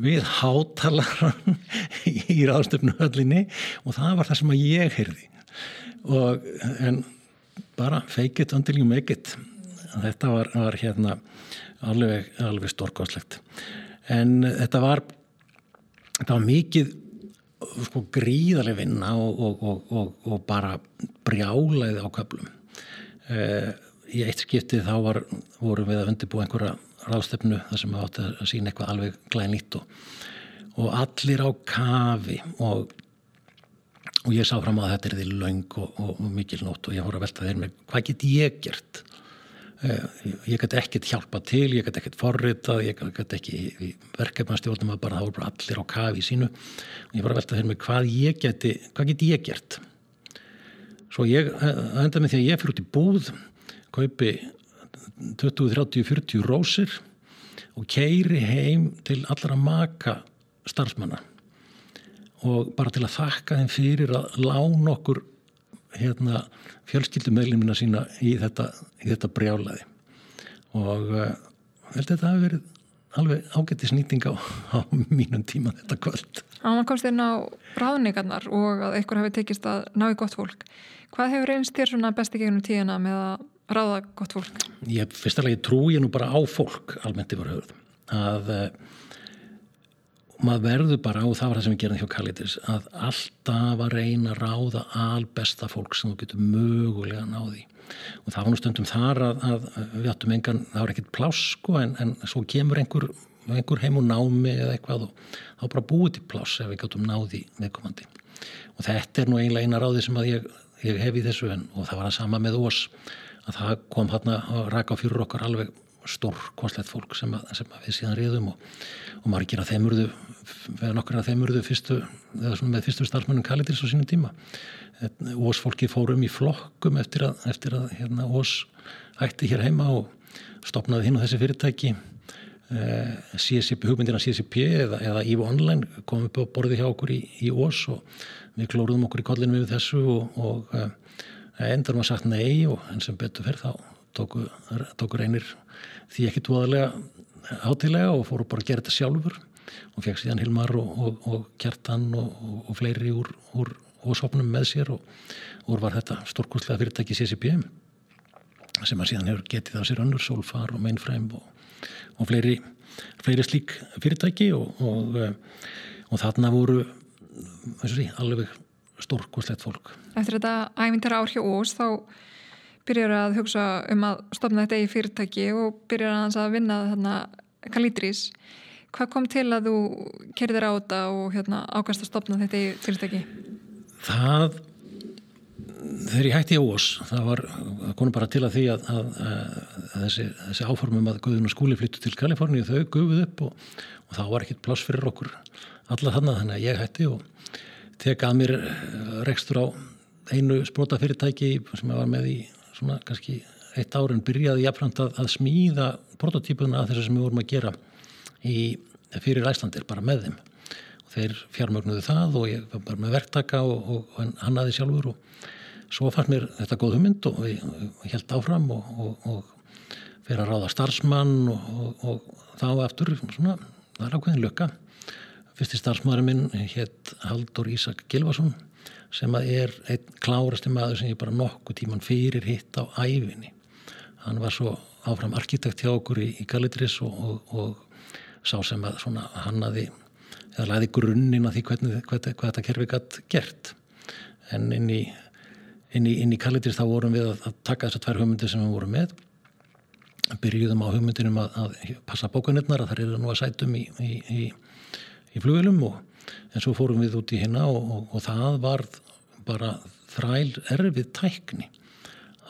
við hátalaran í ráðstöfnuhöllinni og það var það sem að ég heyrði. Og en bara fake it until you make it þetta var, var hérna alveg, alveg stórkáslegt en þetta var þetta var mikið sko gríðarlega vinna og, og, og, og bara brjálaði á köplum eh, í eitt skiptið þá var, vorum við að undirbúa einhverja ráðstöfnu þar sem við átti að sína eitthvað alveg glænlít og, og allir á kafi og, og ég sá fram að þetta er því laung og, og mikil nótt og ég voru að velta þeir með hvað get ég gert ég get ekkert hjálpa til ég get ekkert forritað ég get ekki verkefnastjórnum að bara þá voru allir á kafi í sínu. Og ég voru að velta þeir með hvað ég geti hvað get ég gert? Svo ég eh, enda með því að ég fyrir út í búð kaupi 20, 30, 40 rósir og keiri heim til allra maka starfsmanna. Og bara til að þakka þeim fyrir að lána okkur hérna, fjölskyldumeglimina sína í þetta, í þetta brjálaði og uh, held að þetta hafi verið alveg ágætti snýting á, á mínum tíma þetta kvöld. Áman komst inn á ráðningarnar og að einhver hafi tekist að ná í gott fólk. Hvað hefur einst þér svona besti gegnum tíðina með að ráða gott fólk? Ég fyrst alveg trú ég nú bara á fólk almennt yfir höfð að uh, maður verður bara og það var það sem við gerum hjá Kalitis að alltaf að reyna að ráða albesta fólk sem þú getur mögulega náði og það var nú stundum þar að, að við áttum engan, það var ekkert pláss sko en, en svo kemur einhver, einhver heim og námi eða eitthvað og þá bara búið til pláss ef við gáttum náði viðkomandi. Og þetta er nú einlega eina ráði sem að ég, ég hef í þessu en, og það var að sama með ós að það kom hérna að raka fyrir okkar alveg stór konslegt fólk sem, að, sem að við síðan riðum og, og margir að þeim urðu við nokkur að þeim urðu fyrstu, með fyrstu starfsmönnum Kalitis á sínum tíma. Ós fólki fórum í flokkum eftir að, eftir að hérna, Ós ætti hér heima og stopnaði hinn á þessi fyrirtæki. Eh, CSP, hugmyndina CSP eða, eða EVO Online kom upp á borði hjá okkur í, í Ós og við klóruðum okkur í kollinu við þessu og, og eh, endur maður sagt nei og en sem betur fyrir þá tóku, tóku reynir því ekki tóðalega átilega og fóru bara að gera þetta sjálfur og fekk síðan Hilmar og, og, og Kjartan og, og fleiri úr, úr sopnum með sér og var þetta stórkustlega fyrirtæki CCP sem að síðan hefur getið á sér önnur, Solfar og Mainframe og fleiri, fleiri slík fyrirtæki og þarna voru sé, alveg stórkostlegt fólk. Eftir þetta ævintara ár hjá Ós þá byrjar að hugsa um að stopna þetta í fyrirtæki og byrjar að vinna þarna Kalítrís hvað kom til að þú kerðir á þetta og hérna, ákvæmst að stopna þetta í fyrirtæki? Það þegar ég hætti í Ós það var konum bara til að því að, að, að, að þessi, þessi áformum að Guðun og skúli flyttu til Kaliforni þau gufuð upp og, og þá var ekkit pláss fyrir okkur alla þannig þannig að ég hætti og teka að mér eh, rekstur á einu sprota fyrirtæki sem ég var með í svona kannski eitt árin byrjaði jáfnframt að, að smíða prototípuna að þessu sem við vorum að gera í, fyrir Æslandir bara með þeim og þeir fjármögnuðu það og ég var bara með verktaka og, og, og hann aði sjálfur og svo fannst mér þetta góð hugmynd og ég held áfram og, og fyrir að ráða starfsmann og þá eftir svona, það er ákveðin lökka fyrsti starfsmaðurinn minn hétt Haldur Ísak Gilvason sem að er einn klárasti maður sem ég bara nokkuð tíman fyrir hitt á æfinni. Hann var svo áfram arkitekt hjá okkur í, í Galitris og, og, og sá sem að hannaði eða læði grunninn að því hvernig, hvað, hvað þetta kerfi gætt gert. En inn í, inn í, inn í Galitris þá vorum við að, að taka þessar tvær hugmyndir sem við vorum með. Byrjuðum á hugmyndinum að, að passa bókunirnar að það eru nú að sætum í, í í flugilum og en svo fórum við út í hérna og, og, og það var bara þræl erfið tækni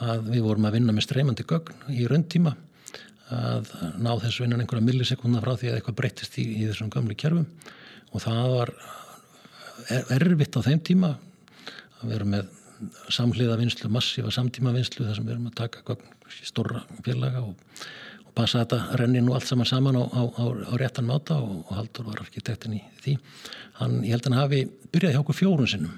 að við vorum að vinna með streymandi gögn í rauntíma að ná þessu vinnan einhverja millisekunda frá því að eitthvað breytist í, í þessum gamli kjörfum og það var er, erfitt á þeim tíma að vera með samhliða vinslu, massífa samtíma vinslu þar sem við erum að taka stóra félaga og passa að þetta renni nú allt saman saman á, á, á, á réttan máta og, og Haldur var arkitektin í því. Hann, ég held að hann hafi byrjað hjá okkur fjórun sinnum.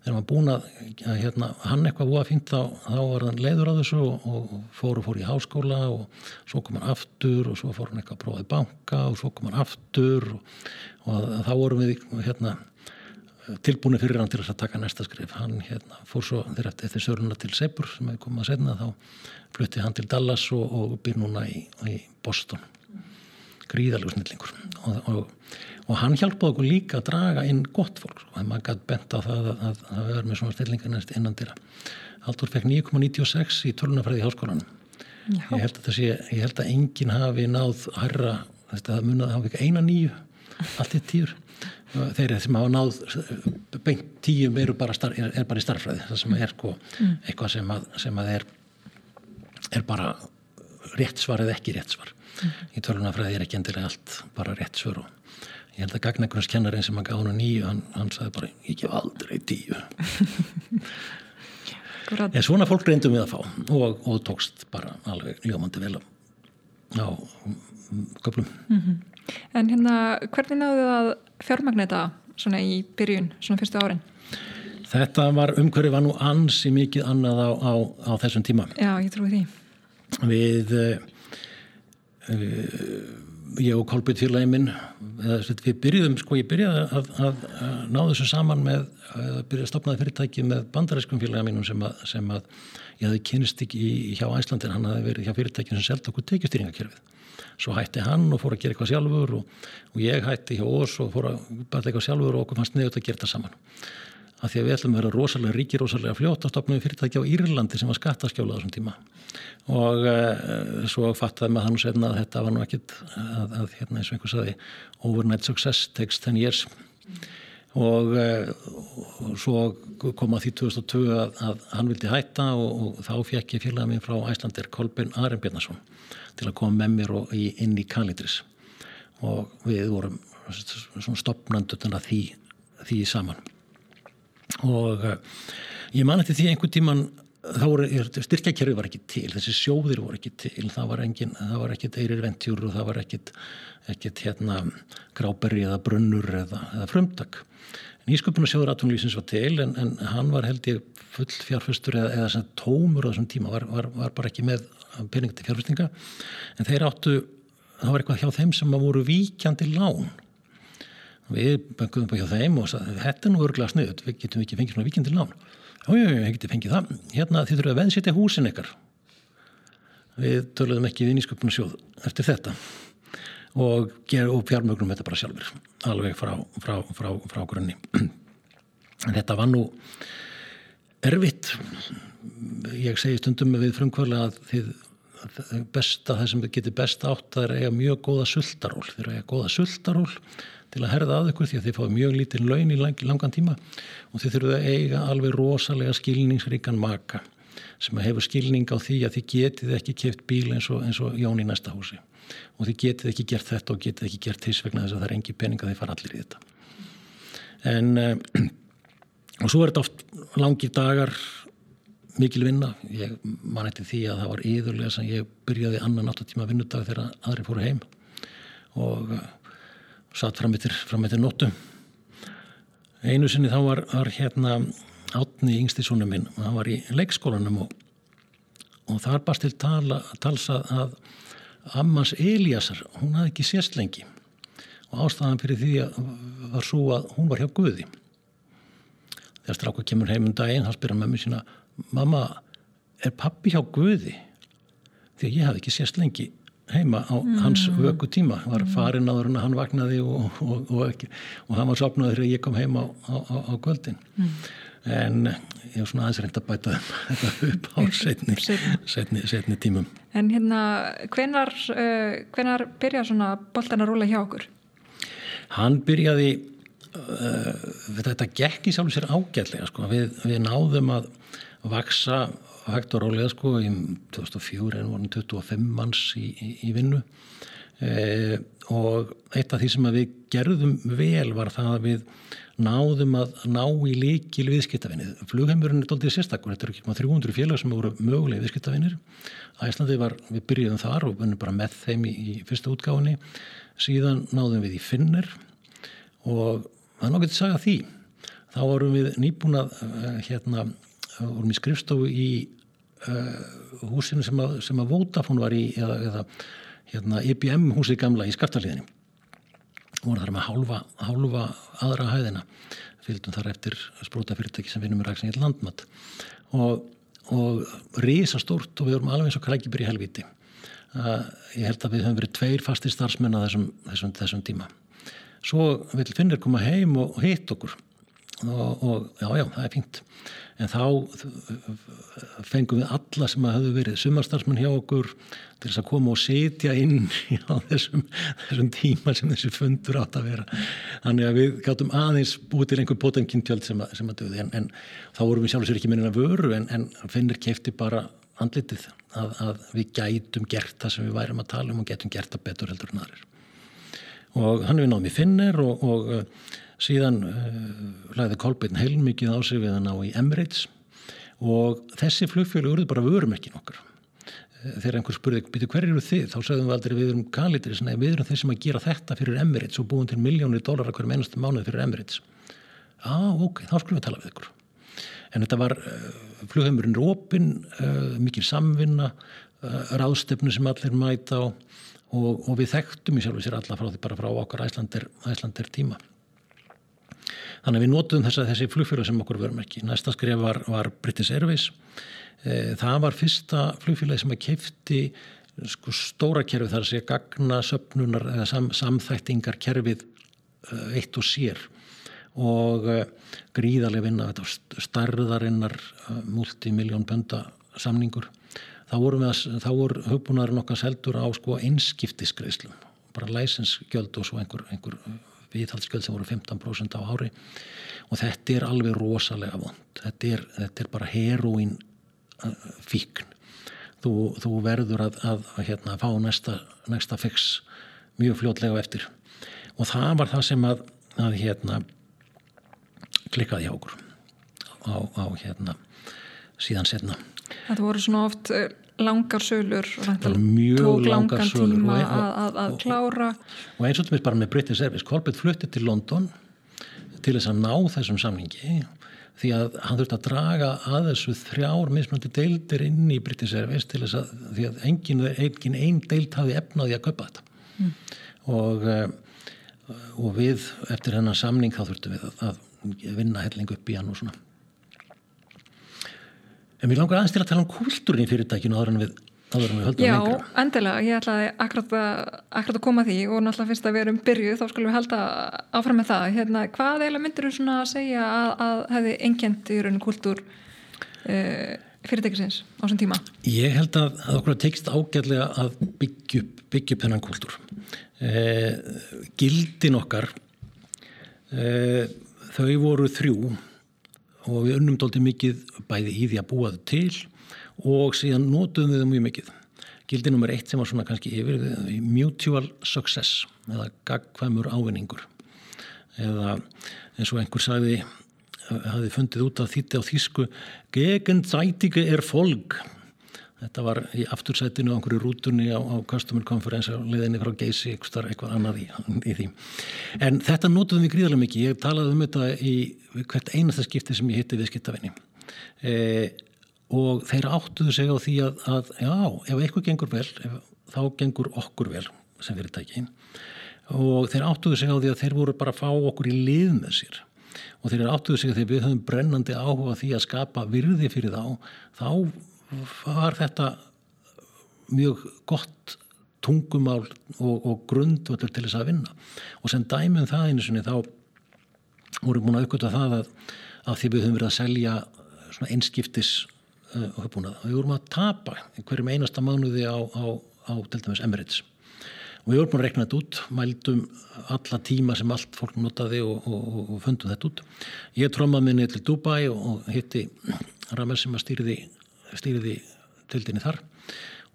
Þegar maður búin að, að hérna, hann eitthvað búið að fýnda þá, þá var hann leiður á þessu og, og fór og fór í háskóla og svo kom hann aftur og svo fór hann eitthvað að prófaði banka og svo kom hann aftur og, og þá vorum við hérna tilbúinu fyrir hann til að taka næsta skrif hann hérna, fór svo þegar eftir söruna til Seibur sem hefði komað að setna þá flutti hann til Dallas og, og byr núna í, í Boston gríðalegu snillingur. Og, og, og hann hjálpaði okkur líka að draga inn gott fólk og maður gæti bent á það að það verður með svona stillingar næst innan dýra Haldur fekk 9,96 í tölunafræði í háskólanum. Ég held sé, ég held að enginn hafi náð herra, þetta munið að hafa ekki eina nýju allt í týr þeir sem hafa náð beint tíum eru bara, starf, er, er bara í starfræði það sem er sko, mm. eitthvað sem að, sem að er, er bara rétt svar eða ekki rétt svar. Í tölunafræði er ekki endilega allt bara rétt svar og ég held að Gagnækurins kennarinn sem að gána nýju hann, hann sagði bara ég gef aldrei tíu en svona fólk reyndum við að fá og, og tókst bara alveg ljómandi vel á köplum mm -hmm. En hérna, hvernig náðu það að fjármagneta svona í byrjun, svona fyrstu árin? Þetta var umhverju var nú ansi mikið annað á, á, á þessum tíma. Já, ég trúi því. Við, uh, ég og félagin minn, við byrjuðum, sko ég byrjaði að, að, að ná þessu saman með, að byrja að stopnaði fyrirtæki með bandaræskum félagin mínum sem að, sem að ég hefði kynist ekki í, hjá Æslandir, hann hefði verið hjá fyrirtækinu sem selta okkur tekjustýringakerfið. Svo hætti hann og fór að gera eitthvað sjálfur og, og ég hætti hjá oss og fór að bæta eitthvað sjálfur og okkur fannst neðut að gera þetta saman af því að við ætlum að vera rosalega ríki, rosalega fljótt og stopnum við fyrirtæki á Írlandi sem var skattaskjóla á þessum tíma. Og uh, svo fattaði maður þannig senna að þetta var nú ekkit að, að hérna eins og einhver saði overnight success takes 10 years. Og, uh, og svo kom að því 2002 að, að hann vildi hætta og, og þá fekk ég félagið minn frá Æslandir Kolbjörn Arembjörnarsson til að koma með mér í, inn í Kalitris og við vorum svona stopnandu því, því saman og uh, ég man eftir því einhvern tíman þá voru, styrkjakerfi var ekki til þessi sjóðir voru ekki til það var, engin, það var ekkit eirir ventjúr og það var ekkit, ekkit hérna gráberi eða brunnur eða, eða frumtak Nýsköpunarsjóður aðtunlýsins var til en, en hann var held ég full fjárfustur eða, eða tómur á þessum tíma, var, var, var bara ekki með pening til fjárfustinga en þeir áttu, það var eitthvað hjá þeim sem voru víkjandi lán við bönguðum bara hjá þeim og sagði þetta er nú örglega snuðut, við getum ekki fengið svona víkjandi lán jájá, ég geti fengið það. Hérna þið þurfum að veðsitja húsin ykkar. Við töluðum ekki við Nýsköpunarsjóð eftir þetta og, og fjármögnum þetta bara sjálfur alveg frá, frá, frá, frá grunni. En þetta var nú erfitt. Ég segi stundum við frumkvöla að þið besta, það sem getur best átt það er eiga mjög góða sultaról þeir eru eiga góða sultaról til að herða að ykkur því að þið fáið mjög lítinn laun í lang, langan tíma og þið þurfuð að eiga alveg rosalega skilningsríkan maka sem hefur skilning á því að þið getið ekki keft bíl eins og, eins og Jón í næsta húsi. Og þið getið ekki gert þetta og getið ekki gert þess vegna þess að það er engi peninga þeir fara allir í þetta. En og svo er þetta oft langir dagar mikil vinna. Ég man eftir því að það var yðurlega sem ég byrjaði annan 8 tíma vinnudag þegar aðri fóru heim. Og uh, satt fram eftir nóttu. Einu sinni þá var, var hérna átni yngstisónu minn hann var í leikskólanum og, og þar barst til tala, talsa að Ammans Eliasar, hún hafði ekki sést lengi. Og ástæðan fyrir því að var svo að hún var hjá Guði. Þegar stráku kemur heim um daginn hann spyrir mömmu sína mamma, er pappi hjá Guði? Því að ég hafði ekki sést lengi heima á mm. hans vöku tíma var farin áður en hann vaknaði og, og, og, og hann var sopnaður þegar ég kom heim á, á, á kvöldin mm. en ég var svona aðeins reynd að bæta þetta upp á setni, setni, setni tímum En hérna, hvenar, uh, hvenar byrja svona boltan að rúla hjá okkur? Hann byrjaði uh, þetta gekk í sjálf sér ágætlega sko. við, við náðum að vaksa hægt og rálega sko í 2004 en vorum 25 manns í, í, í vinnu e, og eitt af því sem við gerðum vel var það að við náðum að ná í líkil viðskiptafinnið. Flugheimurinn er doldið sérstakkur, þetta eru ekki maður 300 félag sem voru mögulega viðskiptafinnir. Æslandi var, við byrjuðum þar og vunum bara með þeim í, í fyrsta útgáfinni, síðan náðum við í Finnir og það er nokkið að sagja því. Þá vorum við nýbúnað hérna vorum í skrifstofu í uh, húsinu sem að, sem að Vodafone var í eða, eða hérna, IBM húsið gamla í Skaftarliðinni voru þar með hálfa, hálfa aðra hæðina. Fylgdum þar eftir sprótafyrirtæki sem vinnum í ræksin í landmatt og, og risa stórt og við vorum alveg eins og krækibur í helviti uh, ég held að við höfum verið tveir fastir starfsmenn að þessum, þessum, þessum tíma. Svo vil Finnir koma heim og hitt okkur og, og já, já, það er fínt. En þá fengum við alla sem að hafðu verið sumarstarfsmenn hjá okkur til þess að koma og setja inn á þessum, þessum tíma sem þessi fundur átt að vera. Þannig að við gáttum aðeins búið til einhver potenkintjöld sem að, sem að döði en, en þá vorum við sjálfsvegar ekki minna vöru en, en finnir kefti bara andlitið að, að við gætum gert það sem við værum að tala um og gætum gert það betur heldur en aðrir. Og hann við náðum í finnir og, og síðan uh, lagði Kolbeinn heilmikið á sig við að ná í Emirates og þessi flugfjölu urði bara vörumerkin okkar. Eh, þegar einhver spurði, byrju hver eru þið? Þá sagðum við aldrei við erum kalitri við erum þeir sem að gera þetta fyrir Emirates og búin til miljónir dólar hverjum einustu mánuð fyrir Emirates. Ah, ok, þá skulum við tala við ykkur. En þetta var uh, flugheimurinn rópin uh, mikil samvinna ráðstefnu sem allir mæta á og, og við þekktum í sjálf og sér alla frá því bara frá okkar æslandir, æslandir tíma Þannig að við nótum þess að þessi flugfélag sem okkur verum ekki. Næsta skref var, var British Airways. E, það var fyrsta flugfélag sem að kefti sko, stóra kerfið þar að segja gagna söpnunar eða sam, samþættingar kerfið e, eitt og sér og e, gríðarlega vinna þetta starðarinnar multimiljón pönda samningur. Þá voru, voru hugbúnaðurinn okkar seldur á sko, einskiptiskreislum bara læsensgjöld og svo einhver, einhver viðhaldsgjöld sem voru 15% á ári. Og þetta er alveg rosalega vond. Þetta er, þetta er bara heroín uh, fíkn. Þú, þú verður að, að, að hérna, fá næsta, næsta fix mjög fljótlega eftir. Og það var það sem að, að hérna, klikkaði hjá okkur á, á hérna, síðan setna Þetta voru svona oft uh, langar sölur langan tíma og, að, klára. og eins og þetta er bara með British Service Corbett fluttið til London til þess að ná þessum samlingi því að hann þurfti að draga að þessu þrjár mismöndi deildir inn í British Service til þess að því að engin, engin einn deild hafi efnaði að köpa þetta. Mm. og, eh, og við eftir hennar samling þá þurftum við að, að vinna helling upp í hann og svona En mér langar aðeins til að tala um kúltúrin í fyrirtækinu áður en við, áður en við höldum Já, lengra. Já, endilega. Ég ætlaði akkurat að, akkurat að koma því og náttúrulega fyrst að við erum byrjuð þá skulum við halda áfram með það. Hérna, hvað eiginlega myndir þú svona að segja að, að hefði engjent í rauninu kúltúr uh, fyrirtækisins á þessum tíma? Ég held að, að okkur tekst ágæðlega að byggja upp, byggja upp þennan kultúr. Eh, gildin okkar, eh, þau voru þrjú og við unnum doldið mikið bæði í því að búa þau til og síðan nótuðum við þau mjög mikið. Gildi nummer eitt sem var svona kannski yfir mutual success eða gagkvæmur ávinningur eða eins og einhver sagði hafi fundið út af þýtti á þýsku gegensætige er fólk þetta var í aftursætinu á einhverju rútunni á, á Customer Conference á leðinni frá Geysi, eitthvað annað í, í því. En þetta nótuðum við gríðarlega mikið. Ég talaði um þetta í hvert einasta skipti sem ég hitti við skiptafinni e, og þeir áttuðu segja á því að, að já, ef eitthvað gengur vel ef, þá gengur okkur vel sem fyrirtæki. Og þeir áttuðu segja á því að þeir voru bara að fá okkur í lið með sér. Og þeir áttuðu segja þegar við höfum brennandi áhuga því að skapa virði fyrir þá. Þá var þetta mjög gott tungumál og, og grundvöldur til þess að vinna? Og sem dæmum það einu sinni þá vorum búin að aukvölda það að, að því við höfum verið að selja svona einskiptis uh, höfbúnað og við vorum að tapa hverjum einasta mánuði á, á, á til dæmis Emirates. Og við vorum búin að rekna þetta út mældum alla tíma sem allt fólk notaði og, og, og fundum þetta út. Ég trómaði minni til Dubai og hitti Ramer sem að stýriði stýriði tildinni þar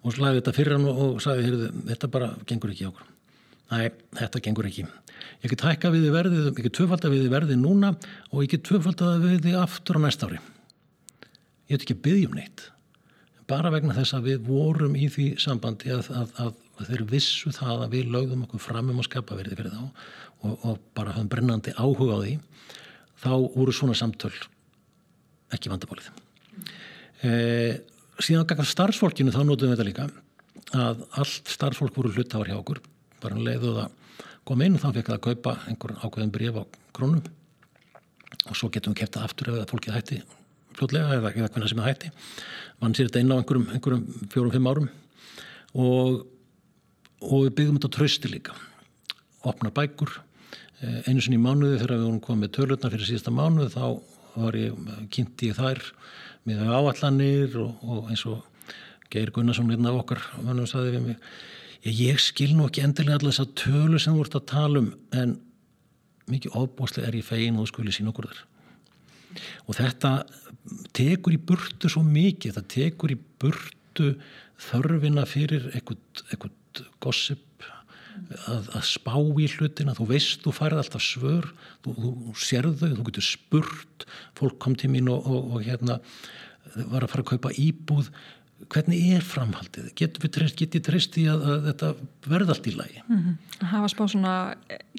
og slagði þetta fyrir hann og sagði þetta bara gengur ekki okkur. Næ, þetta gengur ekki. Ég get hækka við verðið, ég get tvöfalda við verðið núna og ég get tvöfalda við þið aftur á næsta ári. Ég get ekki byggja um neitt bara vegna þess að við vorum í því sambandi að, að, að þeir vissu það að við lögðum okkur fram um að skapa verði fyrir þá og, og bara hafðum brennandi áhuga á því þá voru svona samtöl ekki vandabálið Eh, síðan gafar starfsfólkinu þá notum við þetta líka að allt starfsfólk voru hluttáðar hjá okkur. Bara leiðu það kom inn og þá fekk það að kaupa einhver ákveðin bref á krónum. Og svo getum við kæft það aftur ef fólkið hætti fljótlega eða, eða hvernig sem það hætti. Mann sér þetta inn á einhverjum, einhverjum fjórum-fimm árum. Og, og við byggðum þetta trösti líka. Opna bækur eh, einu sinni í mánuði þegar við vorum komið törlutnar fyrir síðasta mánuði þá var ég kynnt í þær með áallanir og, og eins og Geir Gunnarsson hérna af okkar vannum saði við mig ég, ég skil nú ekki endilega allar þess að tölu sem ert að tala um en mikið ofbóstlega er ég fegin og skuli sín okkur þar og þetta tekur í burtu svo mikið, það tekur í burtu þörfina fyrir eitthvað gossip að, að spá í hlutina, þú veist þú færði alltaf svör, þú, þú sérðu þú getur spurt, fólk kom til mín og, og, og hérna var að fara að kaupa íbúð hvernig er framhaldið? Getur við treyst, í að, að þetta verða allt í lagi? Mm -hmm. Það hafa spá svona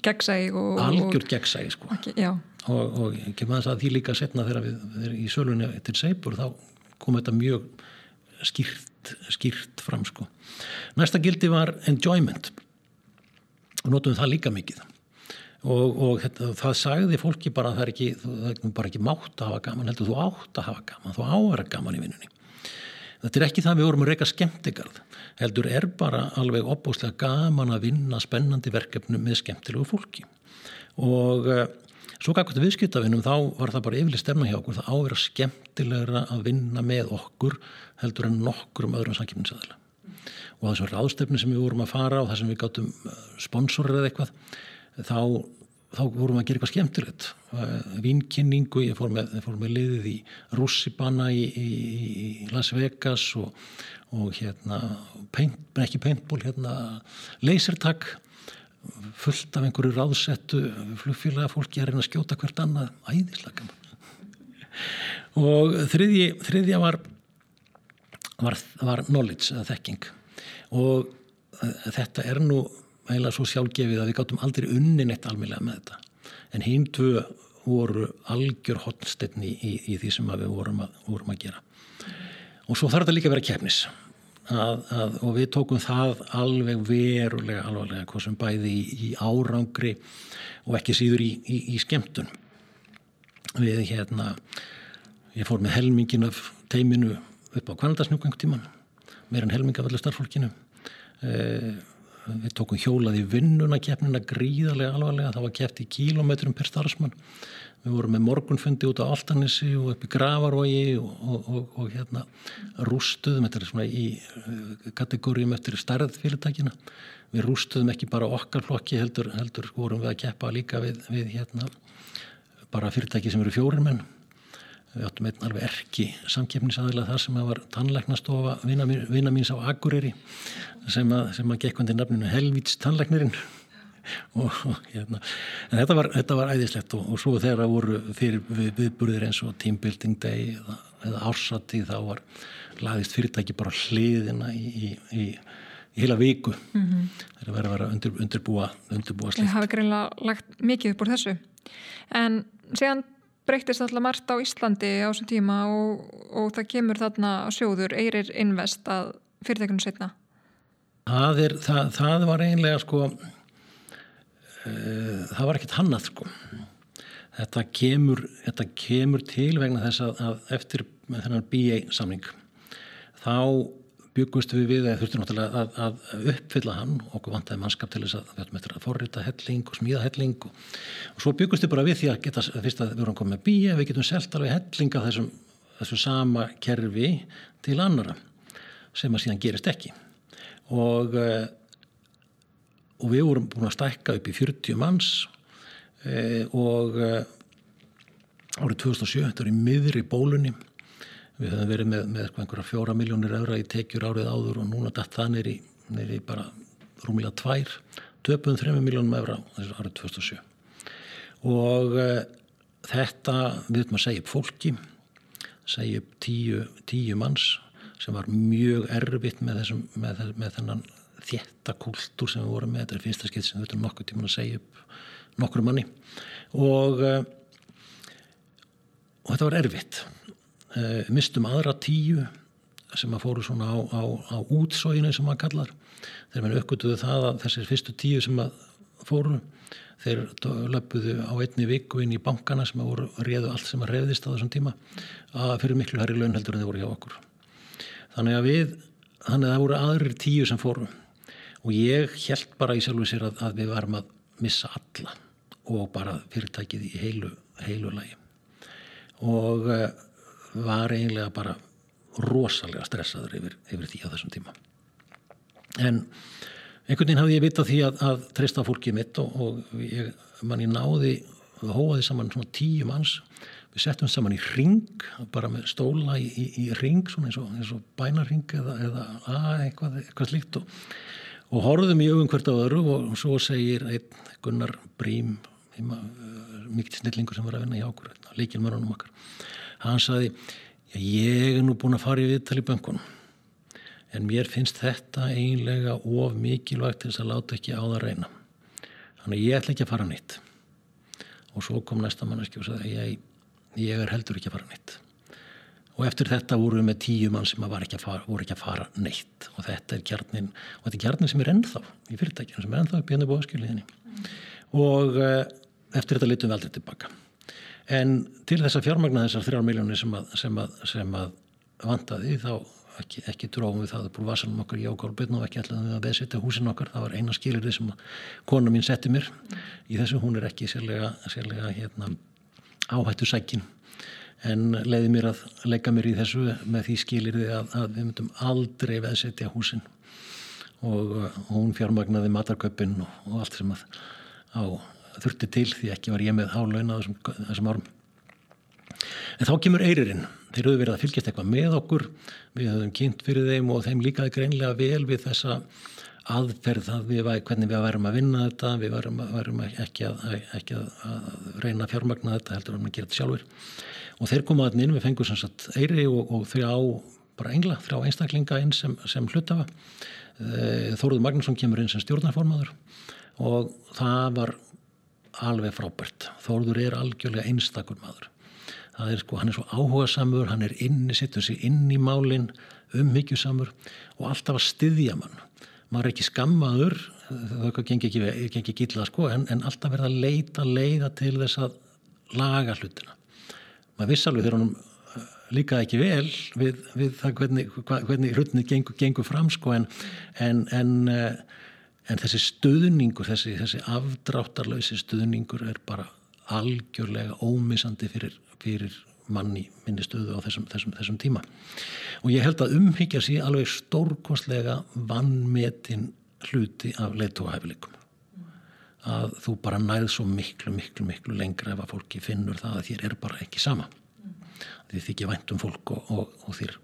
gegnsæg og... Algjör gegnsæg sko okay, og, og kemur aðeins að því líka setna þegar við, við í sölunni til Seipur þá kom þetta mjög skýrt, skýrt fram sko. Næsta gildi var enjoyment og notum það líka mikið. Og, og þetta, það sagði fólki bara að það er ekki, það er bara ekki mátt að hafa gaman heldur þú átt að hafa gaman, þú áverða gaman í vinnunni. Þetta er ekki það við vorum að reyka skemmtigarð heldur er bara alveg opbúslega gaman að vinna spennandi verkefnum með skemmtilegu fólki. Og uh, svo gækvæmt viðskiptavinnum þá var það bara yfirlega stefna hjá okkur það áverða skemmtilegra að vinna með okkur heldur en nokkur um öðrum samkipninsæðila og þessum ráðstefni sem við vorum að fara og það sem við gáttum uh, sponsorir eða eitthvað þá, þá vorum við að gera eitthvað skemmtilegt. Uh, vinkynningu, ég fór með, fór með liðið í Russibanna í, í, í Las Vegas og, og hérna paint, ekki paintball, hérna lasertag fullt af einhverju ráðsettu flugfélaga fólki að reyna að skjóta hvert annað. Æðislega og þriðja var var, var knowledge þekking og eh, þetta er nú eiginlega svo sjálfgefið að við gáttum aldrei unnin eitt almeinlega með þetta. En hinn tvö voru algjör hotnstegni í, í því sem við vorum að, vorum að gera. Og svo þarf þetta líka að vera kefnis að, að, og við tókum það alveg verulega alvarlega hvað sem bæði í, í árangri og ekki síður í, í skemmtun. Við hérna ég fór með helmingin af teiminu upp á kvandarsnjúk einhver tíman meir en helming af allir starffólkinu eh, við tókum hjólað í vinnuna keppnina gríðarlega alvarlega, það var keppt í kílometrum per starfsmann. Við vorum með morgunfundi út á Altanissi og upp í Gravarvogi og, og, og, og hérna rústuðum, þetta er svona í uh, kategórium eftir starð fyrirtækina við rústuðum ekki bara okkar flokki heldur, heldur vorum við að keppa líka við, við hérna bara fyrirtæki sem eru fjórir menn við áttum einn alveg erki samkeppnisaðilega þar sem að var tannleiknastofa vina, vina míns á Akureyri sem að, sem að gekk undir nafninu Helvíts tannleiknirinn og, og hérna en þetta var, þetta var æðislegt og, og svo þegar það voru fyrir við, viðburðir eins og teambuilding day eða, eða ársati þá var laðist fyrirtæki bara hliðina í, í, í, heila viku mm -hmm. það er vera að vera undir, undirbúa undirbúa slikt. Það hafi greinlega lagt mikið upp úr þessu en síðan breytist alltaf margt á Íslandi á þessum tíma og, og það kemur þarna sjóður Eirir Invest að fyrirtækunum setna Það, er, það, það var einlega sko Eh, það var ekkert hannað sko. þetta kemur, þetta kemur til vegna þess að, að eftir þennan BA samning þá byggust við við að þurftum náttúrulega að, að uppfylla hann og vantæði mannskap til þess að við ætlum eftir að forrita helling og smíða helling og, og svo byggust við bara við því að geta fyrst að við vorum komið með BA við getum selgt alveg helling af þessum, þessum sama kerfi til annara sem að síðan gerist ekki. Og eh, og við vorum búin að stækka upp í 40 manns e, og e, árið 2007, þetta var í miðri bólunni við höfum verið með, með einhverja fjóra miljónir öðra í tekjur árið áður og núna dætt það neyri, neyri bara rúmilega tvær, töpuðum þrejum miljónum öðra árið 2007 og e, þetta við höfum að segja upp fólki segja upp tíu, tíu manns sem var mjög erfitt með, þessum, með, með þennan þétta kúltúr sem við vorum með, þetta er fyrsta skilt sem við höfum nokkuð tíman að segja upp nokkru manni. Og, eh, og þetta var erfitt. uh, mistum aðra tíu sem að fóru svona á, á, á útsóginu sem maður kallar. Þegar mann aukvölduðu það að þessir fyrstu tíu sem að fóru þeir löpuðu á einni viku inn í bankana sem að voru réðu allt sem að reyðist á þessum tíma að fyrir miklu herri launheldur en þeir voru hjá okkur. Þannig að við þannig að það voru aðrir tíu sem fóru. Og ég held bara í sjálfu sér að, að við varum að missa alla og bara fyrirtækið í heilu, heilu lagi. Og uh, var eiginlega bara rosalega stressaður yfir, yfir því á þessum tíma. En einhvern veginn hafði ég vitað því að, að treysta fólkið mitt og, og ég, manni náði hóaði saman svona tíu manns. Við settum saman í ring bara með stóla í, í, í ring svona eins og, og bænarring eða, eða að, eitthvað, eitthvað slíkt og og horfðum í augum hvert á öðru og svo segir einn Gunnar Brím mikið snillingur sem var að vinna í ákur líkil mörunum okkar hann saði, ég er nú búin að fara í viðtal í böngunum en mér finnst þetta eiginlega of mikilvægt til þess að láta ekki á það reyna. Þannig ég ætla ekki að fara nýtt og svo kom næsta manneski og sagði ég, ég er heldur ekki að fara nýtt og eftir þetta voru við með tíu mann sem ekki fara, voru ekki að fara neitt. Og þetta er kjarnin og þetta er kjarnin sem er ennþá í fyrirtækjum sem er ennþá upp í henni. Bóðskjöliðinni mm. og uh, eftir þetta litum við aldrei tilbaka en til þess að fjármagna þessar þrjár miljónir sem, sem, sem að vantaði þá ekki, ekki dróðum við það að búið vasalum okkar í ákálbyrn og ekki alltaf að beðsetja húsin okkar. Það var eina skilir sem kona mín setti mér. Í þessu hún er ekki sérlega, sérlega hérna, áhættu sækin en leiði mér að leggja mér í þessu með því skilir þið að, að við myndum aldrei veðsetja húsin. Og, og hún fjármagnaði matarköpinn og, og allt sem að á, þurfti til því ekki var ég með hálaun á þessum, þessum árum. En þá kemur eiririnn þeir eru verið að fylgjast eitthvað með okkur. Við höfum kynnt fyrir þeim og þeim líkaði greinlega vel við þessa aðferð að við, hvernig við værum að vinna þetta. Við værum, værum ekki, að, ekki að, að reyna að fjármagna þetta heldur að gera þetta sjálfur og þeir komaðin inn, við fengum sem sagt eiri og, og þrjá bara engla, þrjá einstaklinga inn sem, sem hlutafa eh, Þóruður Magnússon kemur inn sem stjórnarformaður og það var alveg frábært. Þóruður er algjörlega einstakur maður. Það er sko, hann er svo áhuga samur hann er inni, sittur sér inn í málin umhyggjusamur og alltaf að styðja mann. Maður er ekki skammaður það gengi ekki, ekki gilla sko en, en alltaf verða að leita leiða til þess að laga hlutina. Maður viss alveg þegar hann uh, líka ekki vel við, við það hvernig, hvernig hrutnið gengur, gengur fram sko en, en, en, uh, en þessi stöðningur, þessi, þessi afdráttarlausi stöðningur er bara algjörlega ómissandi fyrir, fyrir manni minni stöðu á þessum, þessum, þessum tíma. Og ég held að umhyggja sér alveg stórkostlega vannmetin hluti af leituahæfileikum að þú bara næð svo miklu, miklu, miklu lengra ef að fólki finnur það að þér er bara ekki sama. Því þið ekki vænt um fólk og, og, og þér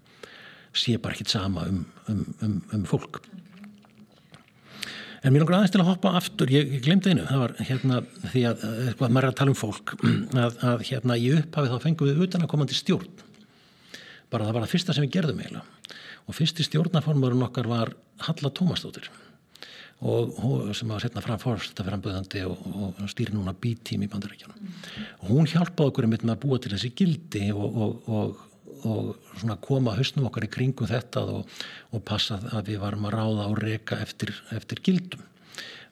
sé bara ekki sama um, um, um, um fólk En mér langar aðeins til að hoppa aftur, ég, ég glemdi einu, það var hérna því að, eitthvað, maður er að tala um fólk, að, að hérna í upphafi þá fengum við utan að komandi stjórn. Bara það var það fyrsta sem við gerðum eiginlega. Og fyrsti stjórnaformurinn okkar var Halla Tómastóttir og sem var setna fram fórstaframböðandi og, og stýri núna B-tím í bandarækjana. Mm. Og hún hjálpaði okkur með að búa til þessi gildi og, og, og koma hausnum okkar í kringum þetta og, og passa að við varum að ráða og reyka eftir, eftir gildum.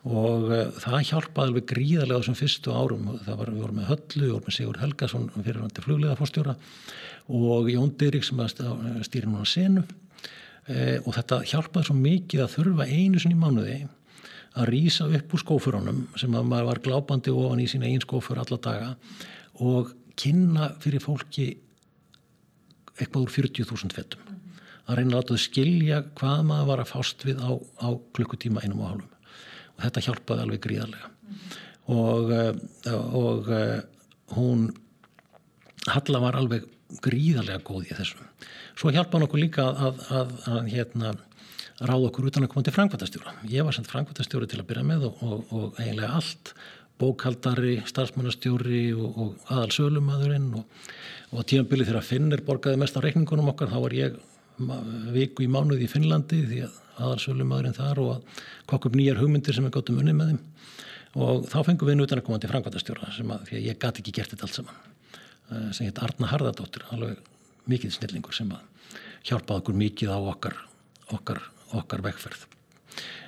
Og uh, það hjálpaði alveg gríðarlega þessum fyrstu árum. Það var, við vorum með Höllu, við vorum með Sigur Helgason fyrirhandi flugleðarfórstjóra og Jón Dyrik sem stýri núna senu. Uh, og þetta hjálpaði svo mikið að þurfa einu sinni mánuði að rýsa upp úr skófurunum sem að maður var glábandi ofan í sína einn skófur alla daga og kynna fyrir fólki eitthvað úr 40.000 fettum mm -hmm. að reyna að láta þau skilja hvað maður var að fást við á, á klukkutíma einum og hálfum og þetta hjálpaði alveg gríðarlega mm -hmm. og, eh, og eh, hún Halla var alveg gríðarlega góð í þessu svo hjálpaði okkur líka að, að, að, að hérna ráða okkur utan að koma til frangvæntastjóra ég var sendt frangvæntastjóri til að byrja með og, og, og eiginlega allt bókaldari, starfsmannastjóri og, og aðal sölumadurinn og og tímanbili þegar Finnir borgaði mest á reikningunum okkar þá var ég viku í mánuði í Finnlandi því að aðarsölumadurinn þar og að kokk upp nýjar hugmyndir sem við gáttum unni með þeim. Og þá fengum við nútan að koma til Frankværtastjóra sem að því að ég gati ekki gert þetta allt saman eh, sem heit Arna Harðardóttir alveg mikið snillingur sem að hjálpaði okkur mikið á okkar okkar, okkar vegferð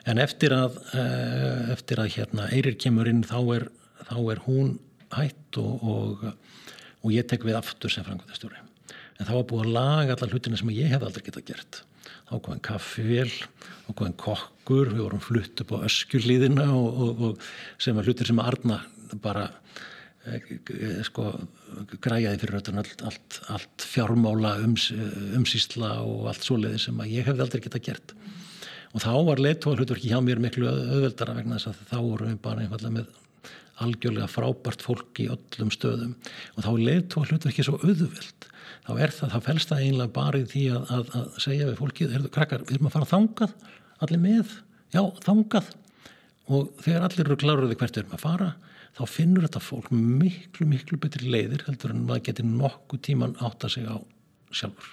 en eftir að eh, eftir að hérna Eirir kemur inn þá er, þá er hún hætt og, og og ég tek við aftur sem frangvöldastjóri en það var búið að laga allar hlutina sem ég hef aldrei getað gert. Þá kom einn kaffivél þá kom einn kokkur, við vorum flutt upp á öskjulíðina og, sem var hlutir sem að Arna bara eh, sko græjaði fyrir öllum allt, allt, allt fjármála ums, umsýsla og allt svoleiði sem að ég hef aldrei getað gert og þá var leiðtóa hlutverki hjá mér miklu öðveldara vegna þess að þá vorum við bara einfallega með algjörlega frábært fólk í öllum stöðum. Og þá er leiðtóa hlutverki svo auðveld þá er það, þá fælst það einlega bara í því að, að, að segja við fólkið, heyrðu krakkar, við erum að fara þangað allir með, já þangað. Og þegar allir eru kláruði hvert við erum að fara, þá finnur þetta fólk miklu, miklu betri leiðir heldur en maður getur nokkuð tíman átt að segja á sjálfur.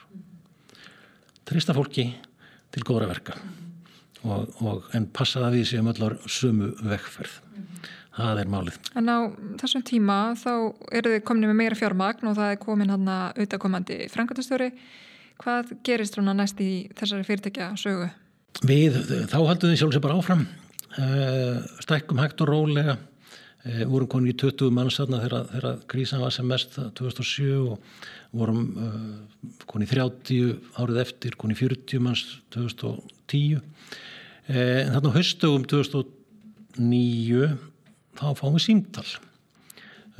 Trista fólki til góðra verka og, og en passa það við séum allar sömu vekkferð það er málið. En á þessum tíma þá eru þið komin með meira fjármagn og það er komin hann að auðakomandi frangatastjóri. Hvað gerist svona næst í þessari fyrirtækja sögu? Við, þá haldum við sjálfsög bara áfram uh, stækkum hægt og rólega uh, vorum konið í 20 mannstæðna þegar, krísan var sem mest 2007 og vorum konið í 30 árið eftir, konið í 40 manns 2010 en þarna höstugum 2009 þá fáum við símtal.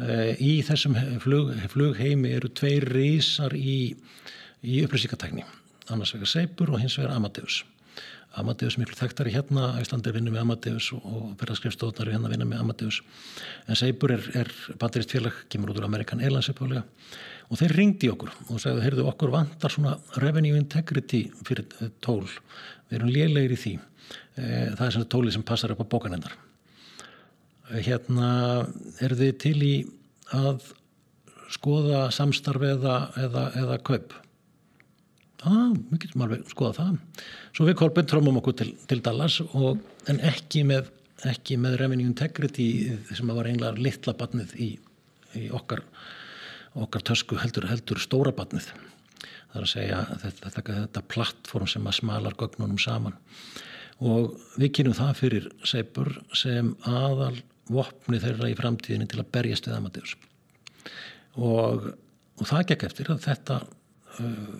Eh, í þessum flug, flugheimi eru tveir reysar í, í upplýsingartækni, annars vegar Seipur og hins vegar Amadeus. Amadeus miklu þekktari hérna, Íslandi vinnur með Amadeus og ferðarskrifstóðnar er hérna að vinna með Amadeus. En Seipur er, er bandirist félag, kemur út úr Amerikan Airlines uppálega og þeir ringdi okkur og segðu, heyrðu okkur vantar svona revenue integrity fyrir tól, við erum lélegir í því. Eh, það er svona tóli sem passar upp á bókanendar hérna er þið til í að skoða samstarf eða, eða, eða kaup? Ah, við getum alveg skoða það. Svo við Kolbjörn trómum okkur til, til Dallas og, en ekki með, ekki með revenue integrity sem var einlega litla batnið í, í okkar, okkar tösku heldur, heldur stóra batnið það er að segja þetta, þetta, þetta plattform sem að smalar gögnunum saman og við kynum það fyrir Seipur sem aðal vopni þeirra í framtíðinni til að berjast við Amadeus. Og, og það gekk eftir að þetta uh,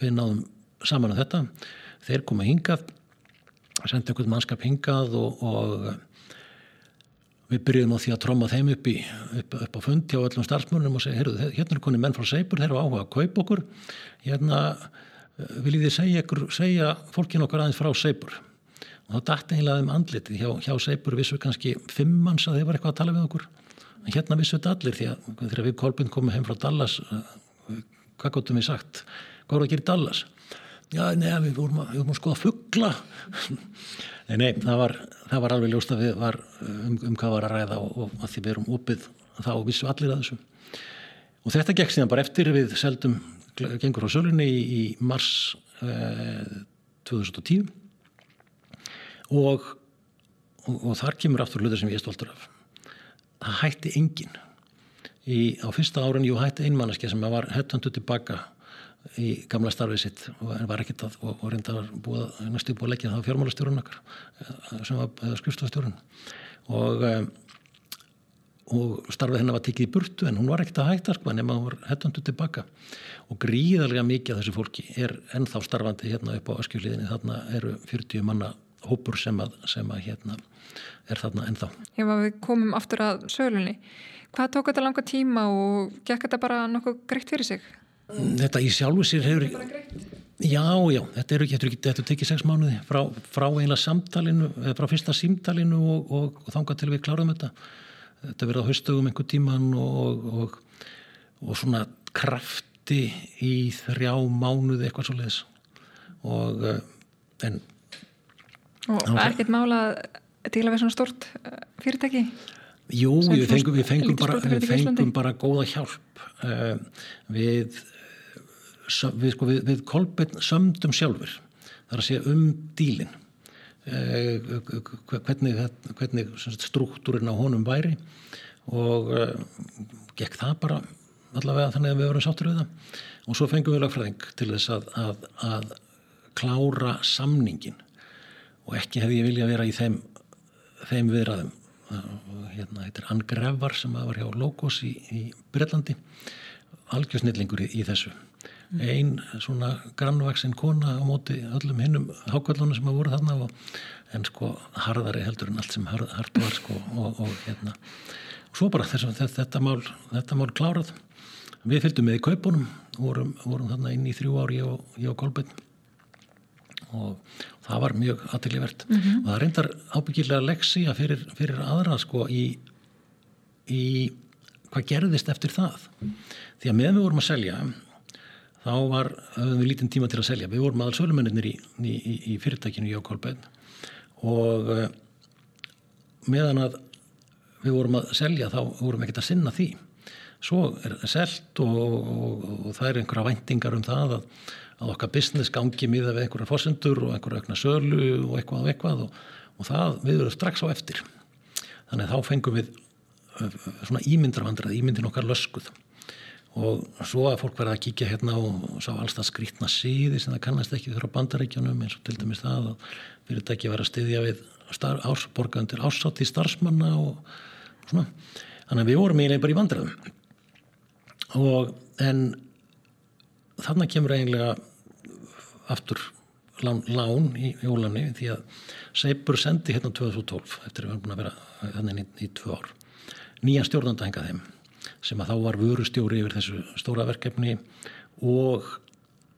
við náðum saman á um þetta. Þeir koma hingað sendi einhvern mannskap hingað og, og við byrjuðum á því að tromma þeim upp, í, upp, upp á fundi á öllum starfsmörnum og segja, heyrðu, hérna er konið menn frá Seibur, þeir eru áhuga að kaupa okkur, hérna viljið þið segja, segja fólkin okkar aðeins frá Seibur? og þá dætti eiginlega um andlitið hjá, hjá Seibur. Vissu kannski fimm manns að þeir var eitthvað að tala við okkur. En hérna vissu þetta allir því að þegar við Kolbjörn komum heim frá Dallas hvað gottum við sagt? Hvað voru að gera í Dallas? Já, neða, við vorum að, að skoða fuggla nei, nei, það var það var alveg ljóst að við var um, um hvað var að ræða og, og að því við erum opið þá vissu allir að þessu. Og þetta gekk síðan bara eftir við seldum gengur á sölunni í, í mars eh, 2010 og, og, og þar kemur aftur hlutur sem ég er stoltur af. Það hætti engin í, á fyrsta árin, jú hætti einmannaski sem var hettandu tilbaka í gamla starfið sitt og var ekkert að og, og reynda var búið, næstu búið að leggja það á fjármálastjórun okkar eh, sem var skrifstofstjórun og um, og starfið hennar var tikið í burtu en hún var ekkert að hætta sko nema hún var hettandu tilbaka. Og gríðarlega mikið af þessu fólki er ennþá starfandi hérna upp á öskjuliðinni þarna eru 40 manna hópur sem að, sem að hérna er þarna ennþá. Ef við komum aftur að sölunni, hvað tók þetta langa tíma og gekk þetta bara nokkuð greitt fyrir sig? Þetta í sjálfu sér hefur... Já, já, þetta eru ekki, þetta tekið sex mánuði frá, frá einlega samtalinu, frá fyrsta símtalinu og, og, og þangað til við klárum þetta. Þetta verið á haustugum einhver tíman og, og svona krafti í þrjá mánuði eitthvað svo leiðis og en Og það er ekkert mála að vera svona stort eh, fyrirtæki? Jú, við fengum, við fengum, bara, við fengum bara góða hjálp. Uh, við við, sko, við, við kolbinn sömdum sjálfur þar að segja um dílin uh, hvernig, hvernig struktúrin á honum væri. Og uh, gekk það bara allavega þannig að við vorum sáttur við það. Og svo fengum við lagfræðing til þess að, að, að klára samningin og ekki hefði ég vilja vera í þeim, þeim viðræðum. Hérna heitir Ann Grevar sem var hjá Logos í, í Breitlandi algjörsnillingur í, í þessu. Mm. einn svona grannvaksinn kona á móti öllum hinnum hákvöldunum sem hafa voruð þarna og, en sko harðari heldur en allt sem hard, hard var sko og, og hérna. Svo bara þess, þetta, þetta mál þetta mál klárað. Við fylgdum með í kaupunum vorum, vorum þarna inn í þrjú ári ég og, og Kolbjörn og það var mjög aðtilivert mm -hmm. og það reyndar ábyggilega leksi að fyrir, fyrir aðra sko í, í hvað gerðist eftir það. Því að meðan við vorum að selja þá var, höfum við lítinn tíma til að selja. Við vorum aðal sölumennir í, í, í fyrirtækinu Jókólbein og uh, meðan að við vorum að selja þá vorum við ekkert að sinna því. Svo er það selt og, og, og það er einhverja væntingar um það að að okkar business gangi miða við einhverja fósendur og einhverja aukna sölu og eitthvað og eitthvað og, og það við verðum strax á eftir. Þannig að þá fengum við svona ímyndravandrað, ímyndin okkar löskuð. Og svo að fólk verða að kíkja hérna og sá allstað skrítna síði sem það kannast ekki þurra bandaríkjanum eins og til dæmis það að fyrirtæki verða að styðja við ársborgandir ásátt í starfsmanna og svona. Þannig að við vorum eiginlega bara í vandraðum og en þannig kemur eiginlega aftur lán, lán í jólanni því að Seipur sendi hérna 2012 eftir að erum búin að vera þannig í, í tvö ár nýja stjórnanda hengað þeim sem að þá var vörustjóri yfir þessu stóra verkefni og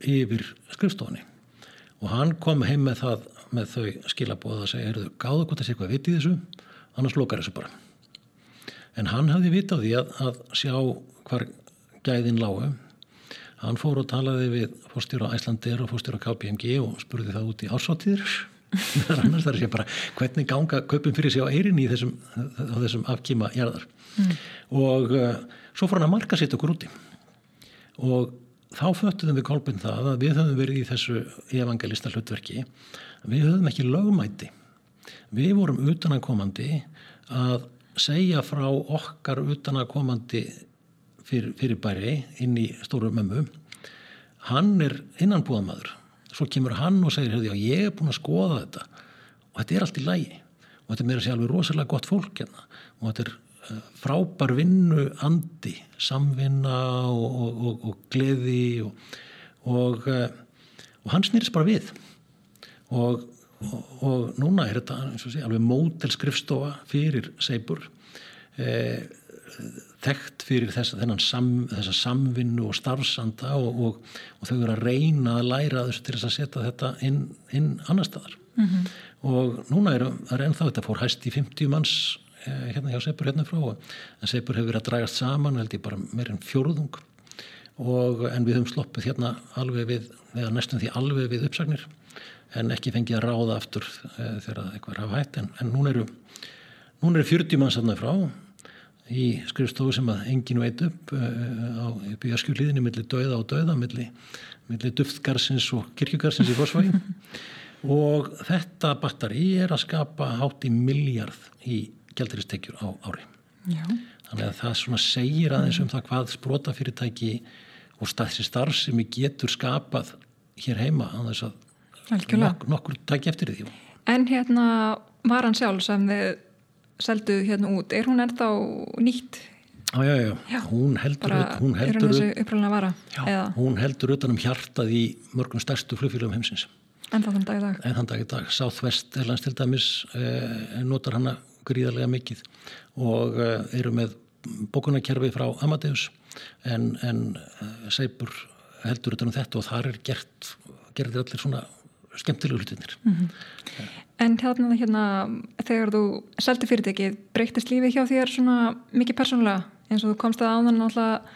yfir skrifstofunni. Og hann kom heim með það með þau skilabóða að segja, heyrðu, gáðu hvort að sé hvað viti þessu annars lókar þessu bara. En hann hafði vitað því að, að sjá hvar gæðin lágu Hann fór og talaði við fórstjóra Æslandir og fórstjóra KPMG og spurði það út í ásáttíður. það er annars þar sé bara hvernig ganga köpum fyrir sig á eirinni í þessum, þessum afkíma jarðar. Mm. Og uh, svo fór hann að marka sitt okkur úti. Og þá föttuðum við kolpinn það að við höfum verið í þessu evangelista hlutverki. Við höfum ekki lögmæti. Við vorum utanakomandi að segja frá okkar utanakomandi fyrir, fyrir bæri inn í stóru mömmu. Hann er innanbúðamadur svo kemur hann og segir já, ég er búin að skoða þetta. Og þetta er allt í lægi og þetta er meira að segja alveg rosalega gott fólk hérna. Og þetta er uh, frábær vinnu andi samvinna og, og, og, og gleði og uh, hann snýrst bara við. Og núna er þetta sé, alveg mótelskrifstofa fyrir Seibur. E, þekkt fyrir þess, sam, þessa samvinnu og starfsanda og, og, og þau eru að reyna að læra þessu til þess að setja þetta inn, inn annar staðar. Mm -hmm. og núna er það ennþá þetta fór hæst í 50 manns eh, hérna hjá Seipur hérna frá en Seipur hefur verið að dragast saman held ég bara meir en fjóruðung og en við höfum sloppið hérna alveg við, eða næstum því alveg við uppsagnir en ekki fengið að ráða aftur e, þegar eitthvað er að hætt. En, en núna eru núna eru 40 manns aðnað frá í skrifstofu sem að engin veit upp uh, á byggarskjúliðinni millir döða og döða, millir, millir duftgarsins og kirkjugarsins í Forsvægi og þetta batteri er að skapa hátt í miljard í gælduristekjur á ári. Já. þannig að það svona segir aðeins um það hvað sprótafyrirtæki og staðsi starf sem getur skapað hér heima að þess að nok nokkur tæki eftir því. En hérna var hann sjálf sem þið seldu hérna út, er hún ennþá nýtt? Já, já, já, já. hún heldur hún heldur, já, hún heldur utanum hjartað í mörgum stærstu flugfélagum heimsins En þann dag í dag? En þann dag í dag, Southwest Airlines til dæmis eh, notar hana gríðarlega mikið og eh, eru með bókunarkerfi frá Amadeus en, en eh, Seibur heldur utanum þetta og þar er gert gerðir allir svona skemmtilegu hlutinir mm -hmm. En hérna, hérna þegar þú seldi fyrirtekið, breyktist lífið hjá þér svona mikið persónulega? Eins og þú komst að áðan alltaf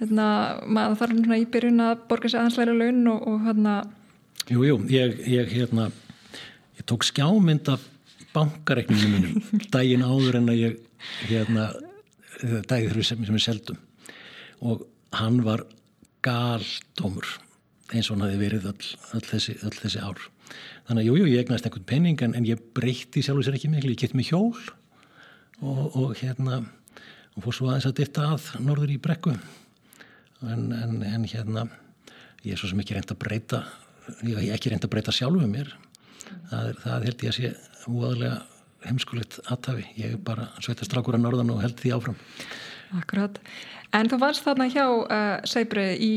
hérna, maður þarf svona í byrjun að borga sér aðeinsleira laun og, og hérna. Jú, jú, ég, ég hérna ég tók skjámynd af bankareikninginu mínum daginn áður en að ég hérna dagið þrjú sem, sem ég seldum. Og hann var galdómur eins og hann hafi verið öll, öll, þessi, öll þessi ár. Þannig að jújú, jú, ég egnast einhvern penning en, en ég breytti sjálfur sér ekki miklu, ég gett mig hjól og, og hérna og fór svo aðeins að ditta að norður í brekku. En, en, en hérna ég er svo sem ekki reynd að breyta ég er ekki reynd að breyta sjálfuð mér. Það, er, það held ég að sé úaðlega heimskulegt aðtafi ég er bara sveitast rákur að norðan og held því áfram. Akkurat, en þú varst þarna hjá uh, Seibri í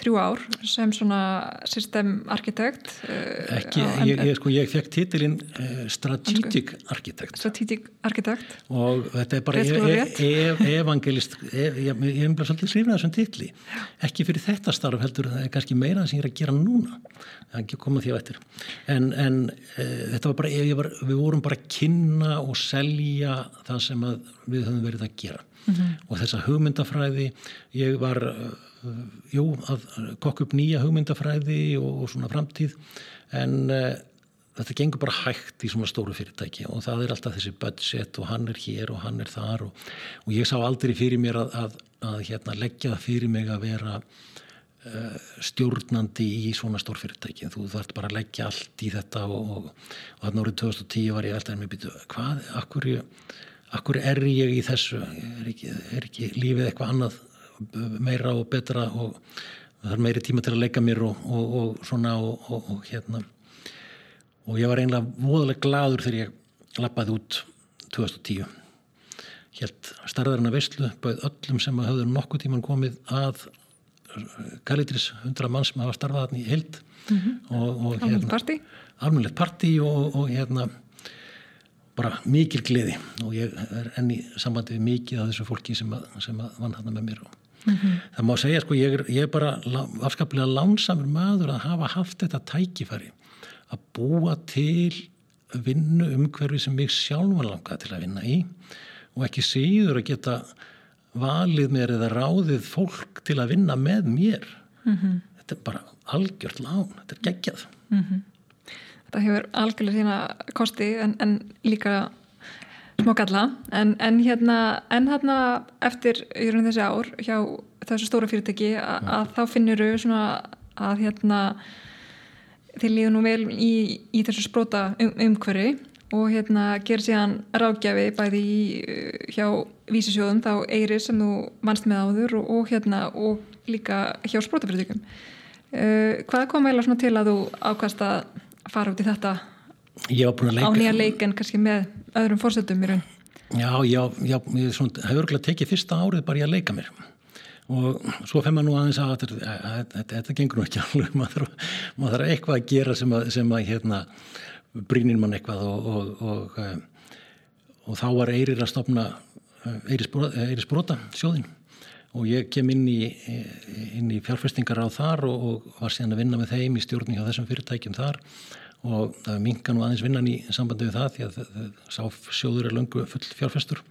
þrjú ár sem svona systemarkitekt uh, ekki, ég, ég, sko, ég fekk titilinn uh, strategic architect. Strategic architect. Og þetta er bara e e e evangelist e, ég hef bara svolítið skrifnað þessum titli. Ekki fyrir þetta starf heldur það er kannski meira sem ég er að gera núna. Það að koma því á eftir. En, en uh, þetta var bara var, við vorum bara að kynna og selja það sem við höfum verið að gera mm -hmm. og þessa hugmyndafræði ég var jú, að kokka upp nýja hugmyndafræði og, og svona framtíð en uh, þetta gengur bara hægt í svona stóru fyrirtæki og það er alltaf þessi budget og hann er hér og hann er þar og, og ég sá aldrei fyrir mér að, að, að hérna, leggja það fyrir mig að vera uh, stjórnandi í svona stór fyrirtæki þú þarf bara að leggja allt í þetta og, og þannig árið 2010 var ég alltaf með býtu, hvað, akkur, akkur er ég í þessu? Er ekki, er ekki lífið eitthvað annað meira og betra og það er meiri tíma til að leika mér og, og, og svona og, og hérna. Og ég var einlega voðalega gladur þegar ég lappaði út 2010 helt starðarinn að vestlu bauð öllum sem hafði nokkuð tíman komið að Kalitris 100 mann sem hafa starfað hann í held mm -hmm. og hérna almenlegt parti og hérna bara mikil gleði og ég er enni sambandi við mikið af þessu fólki sem, að, sem að vann hann með mér og Mm -hmm. Það má segja sko ég er, ég er bara afskaplega lánsamur maður að hafa haft þetta tækifæri að búa til vinnu umhverfi sem ég sjálf var langað til að vinna í og ekki síður að geta valið mér eða ráðið fólk til að vinna með mér. Mm -hmm. Þetta er bara algjört lán, þetta er geggjað. Mm -hmm. Þetta hefur algjörlega sína kosti en, en líka smá galla. En, en hérna en hérna eftir í raun þessi ár hjá þessu stóra fyrirtæki a, að þá finnir þau svona að hérna þeir líðu nú vel í, í þessu spróta um, umhverfi og hérna gerir síðan ráðgjafi bæði í, hjá vísisjóðum þá Eyri sem þú mannst með áður og, og hérna og líka hjá sprótafyrirtökum uh, hvað kom vel að til að þú ákast að fara út í þetta á nýja leik en kannski með öðrum fórsetum í raun. Já, já, já, ég hef örgulega tekið fyrsta árið bara ég að leika mér. Og svo fenn maður nú aðeins að þetta, gengur nú ekki alveg. Maður þarf eitthvað að gera sem að, sem að hérna, brínir mann eitthvað og, og, og, og þá var Eirir að stopna Eiris Brota sjóðin og ég kem inn í, inn í fjárfestingar á þar og, og var síðan að vinna með þeim í stjórning á þessum fyrirtækjum þar og það minka nú aðeins vinnan í sambandi við það því að sá sjóður er löngu full fjárfestur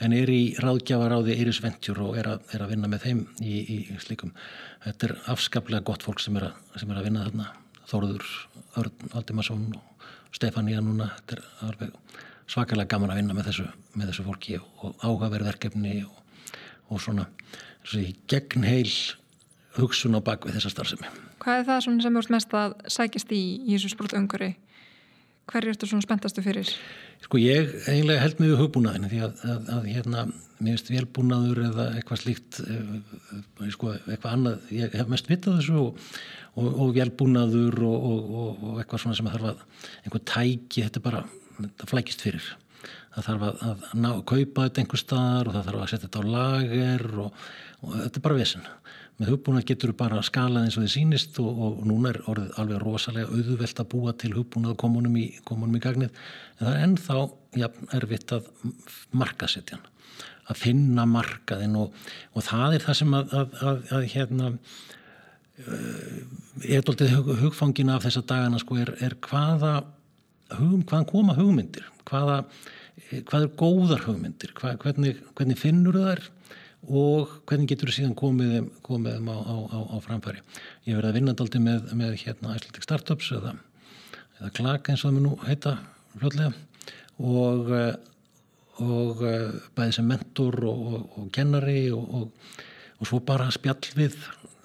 en er í ráðgjafaráði Eiris Venture og er að, er að vinna með þeim í, í slikum. Þetta er afskaplega gott fólk sem er að, sem er að vinna þarna Þóruður, Örn Aldimarsson og Stefania núna, þetta er svakalega gaman að vinna með þessu, með þessu fólki og áhugaverðverkefni og, og svona gegnheil hugsun á bakvið þessa starfsemi. Hvað er það sem þú ert mest að sækist í í þessu sprótungari? Hver er þetta svona spenntastu fyrir? Sko ég eiginlega held mig við hugbúnaðinu því að, að, að hérna mér finnst velbúnaður eða eitthvað slíkt eh, sko eitthvað annað, ég hef mest vitað þessu og, og, og velbúnaður og, og eitthvað svona sem þarf að einhver tæki, þetta bara það flækist fyrir það þarf að, að ná, kaupa þetta einhver staðar og það þarf að setja þetta á lager og, og þetta er bara vesen með hugbúnað getur þú bara skalað eins og þið sínist og, og núna er orðið alveg rosalega auðvelt að búa til hugbúnað komunum í, komunum í gagnið. En það er ennþá ja, erfitt að markasetja að finna markaðin og, og það er það sem að, að, að hérna uh, er doldið hug, hugfangina af þessa dagana sko er, er hvaða hugum, hvaðan koma hugmyndir? Hvaða, hvað er góðar hugmyndir? Hvað, hvernig, hvernig finnur þær og hvernig getur þú síðan komið þeim, komið þeim á, á, á, á framfæri? Ég verið að vinna daldi með, með hérna Icelandic Startups eða, eða KLAG eins og það mér nú heita hljóðlega og og bæði sem mentor og, og, og kennari og, og svo bara spjall við,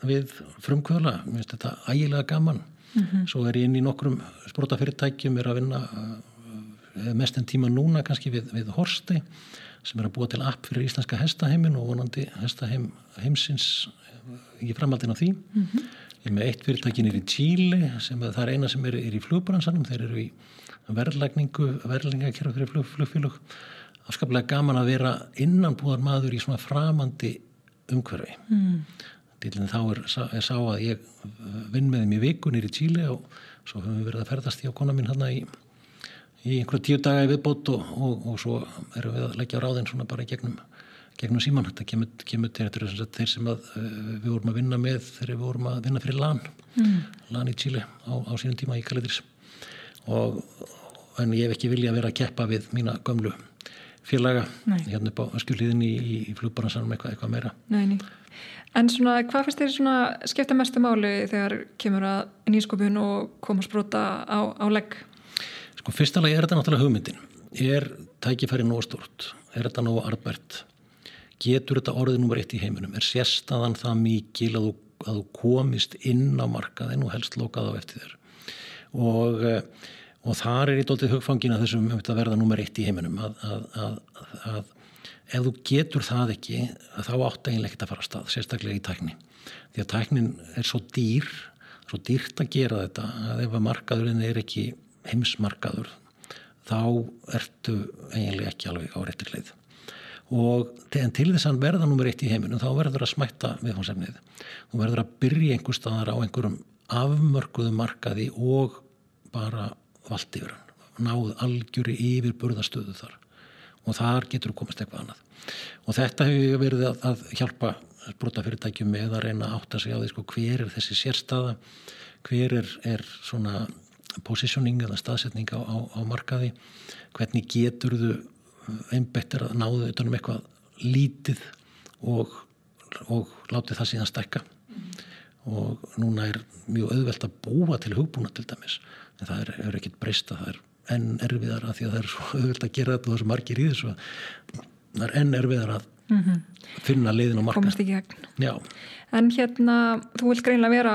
við frumkvöla, mér finnst þetta ægilega gaman. Mm -hmm. Svo er ég inn í nokkrum sprótafyrirtækjum, er að vinna uh, mest en tíma núna kannski við, við Horsti sem er að búa til app fyrir íslenska hestaheimin og vonandi hestaheim heimsins í framhaldin af því. Mm -hmm. Ég er með eitt fyrirtækin er í Tíli sem það er eina sem er, er í flugbransanum, þeir eru í verðlækningu, verðlækningakerf fyrir flug, flugfélug. Afskaplega gaman að vera innanbúðar maður í svona framandi umhverfi. Mm. Þá er, er sá að ég vinn með þeim í vikunir í Tíli og svo höfum við verið að ferðast í á kona mín hérna í, í einhverja tíu daga í viðbót og, og, og svo erum við að leggja ráðinn svona bara gegnum, gegnum síman. Þetta kemur, kemur til þetta þeir sem að, við vorum að vinna með þegar við vorum að vinna fyrir LAN, mm. LAN í Tíli á, á sínum tíma í Kaliðris. Og, en ég hef ekki vilja að vera að keppa við mína gömlu félaga Nei. hérna upp á skjulíðinni í, í flugbaransanum eitthvað, eitthvað meira. Nei. En svona, hvað finnst þér svona skipta mestu máli þegar kemur að nýskopun og komast brota á, á legg? Sko, fyrstulega er þetta náttúrulega hugmyndin. Er tækifæri nóg stort? Er þetta nóg arbært? Getur þetta orðið nummer eitt í heiminum? Er sérstaðan það mikil að þú, að þú komist inn á markaðin og helst lokað á eftir þér? Og, eh, og þar er í dóltið hugfangina þessum að verða nummer eitt í heiminum að, að, að ef þú getur það ekki þá átt eiginlega ekki að fara að stað sérstaklega í tækni því að tæknin er svo dýr svo dýrt að gera þetta að ef að markaðurinn er ekki heimsmarkaður þá ertu eiginlega ekki alveg á réttir leið. Og til þess að verða nummer eitt í heiminum þá verður að smætta viðfónsefnið þú verður að byrja einhver staðar á einhverjum afmörkuðu markaði og bara valdi yfir hann. Náðu algjöri yfir burðastöðu þar. Og þar getur komast eitthvað annað. Og þetta hefur verið að, að hjálpa brotafyrirtækjum með að reyna að átta sig á því sko, hver er þessi sérstaða? Hver er, er svona positioning eða staðsetning á, á, á markaði hvernig getur þú einbettir að náðu utanum eitthvað lítið og, og látið það síðan stekka mm. og núna er mjög auðvelt að búa til hugbúna til dæmis en það er, er ekkit breysta, það er enn erfiðar að því að það er svo auðvitað að gera þetta og það er svo margir í þessu það er enn erfiðar að mm -hmm. finna leiðin á marka. Komast ekki gegn. En hérna, þú vil greinlega vera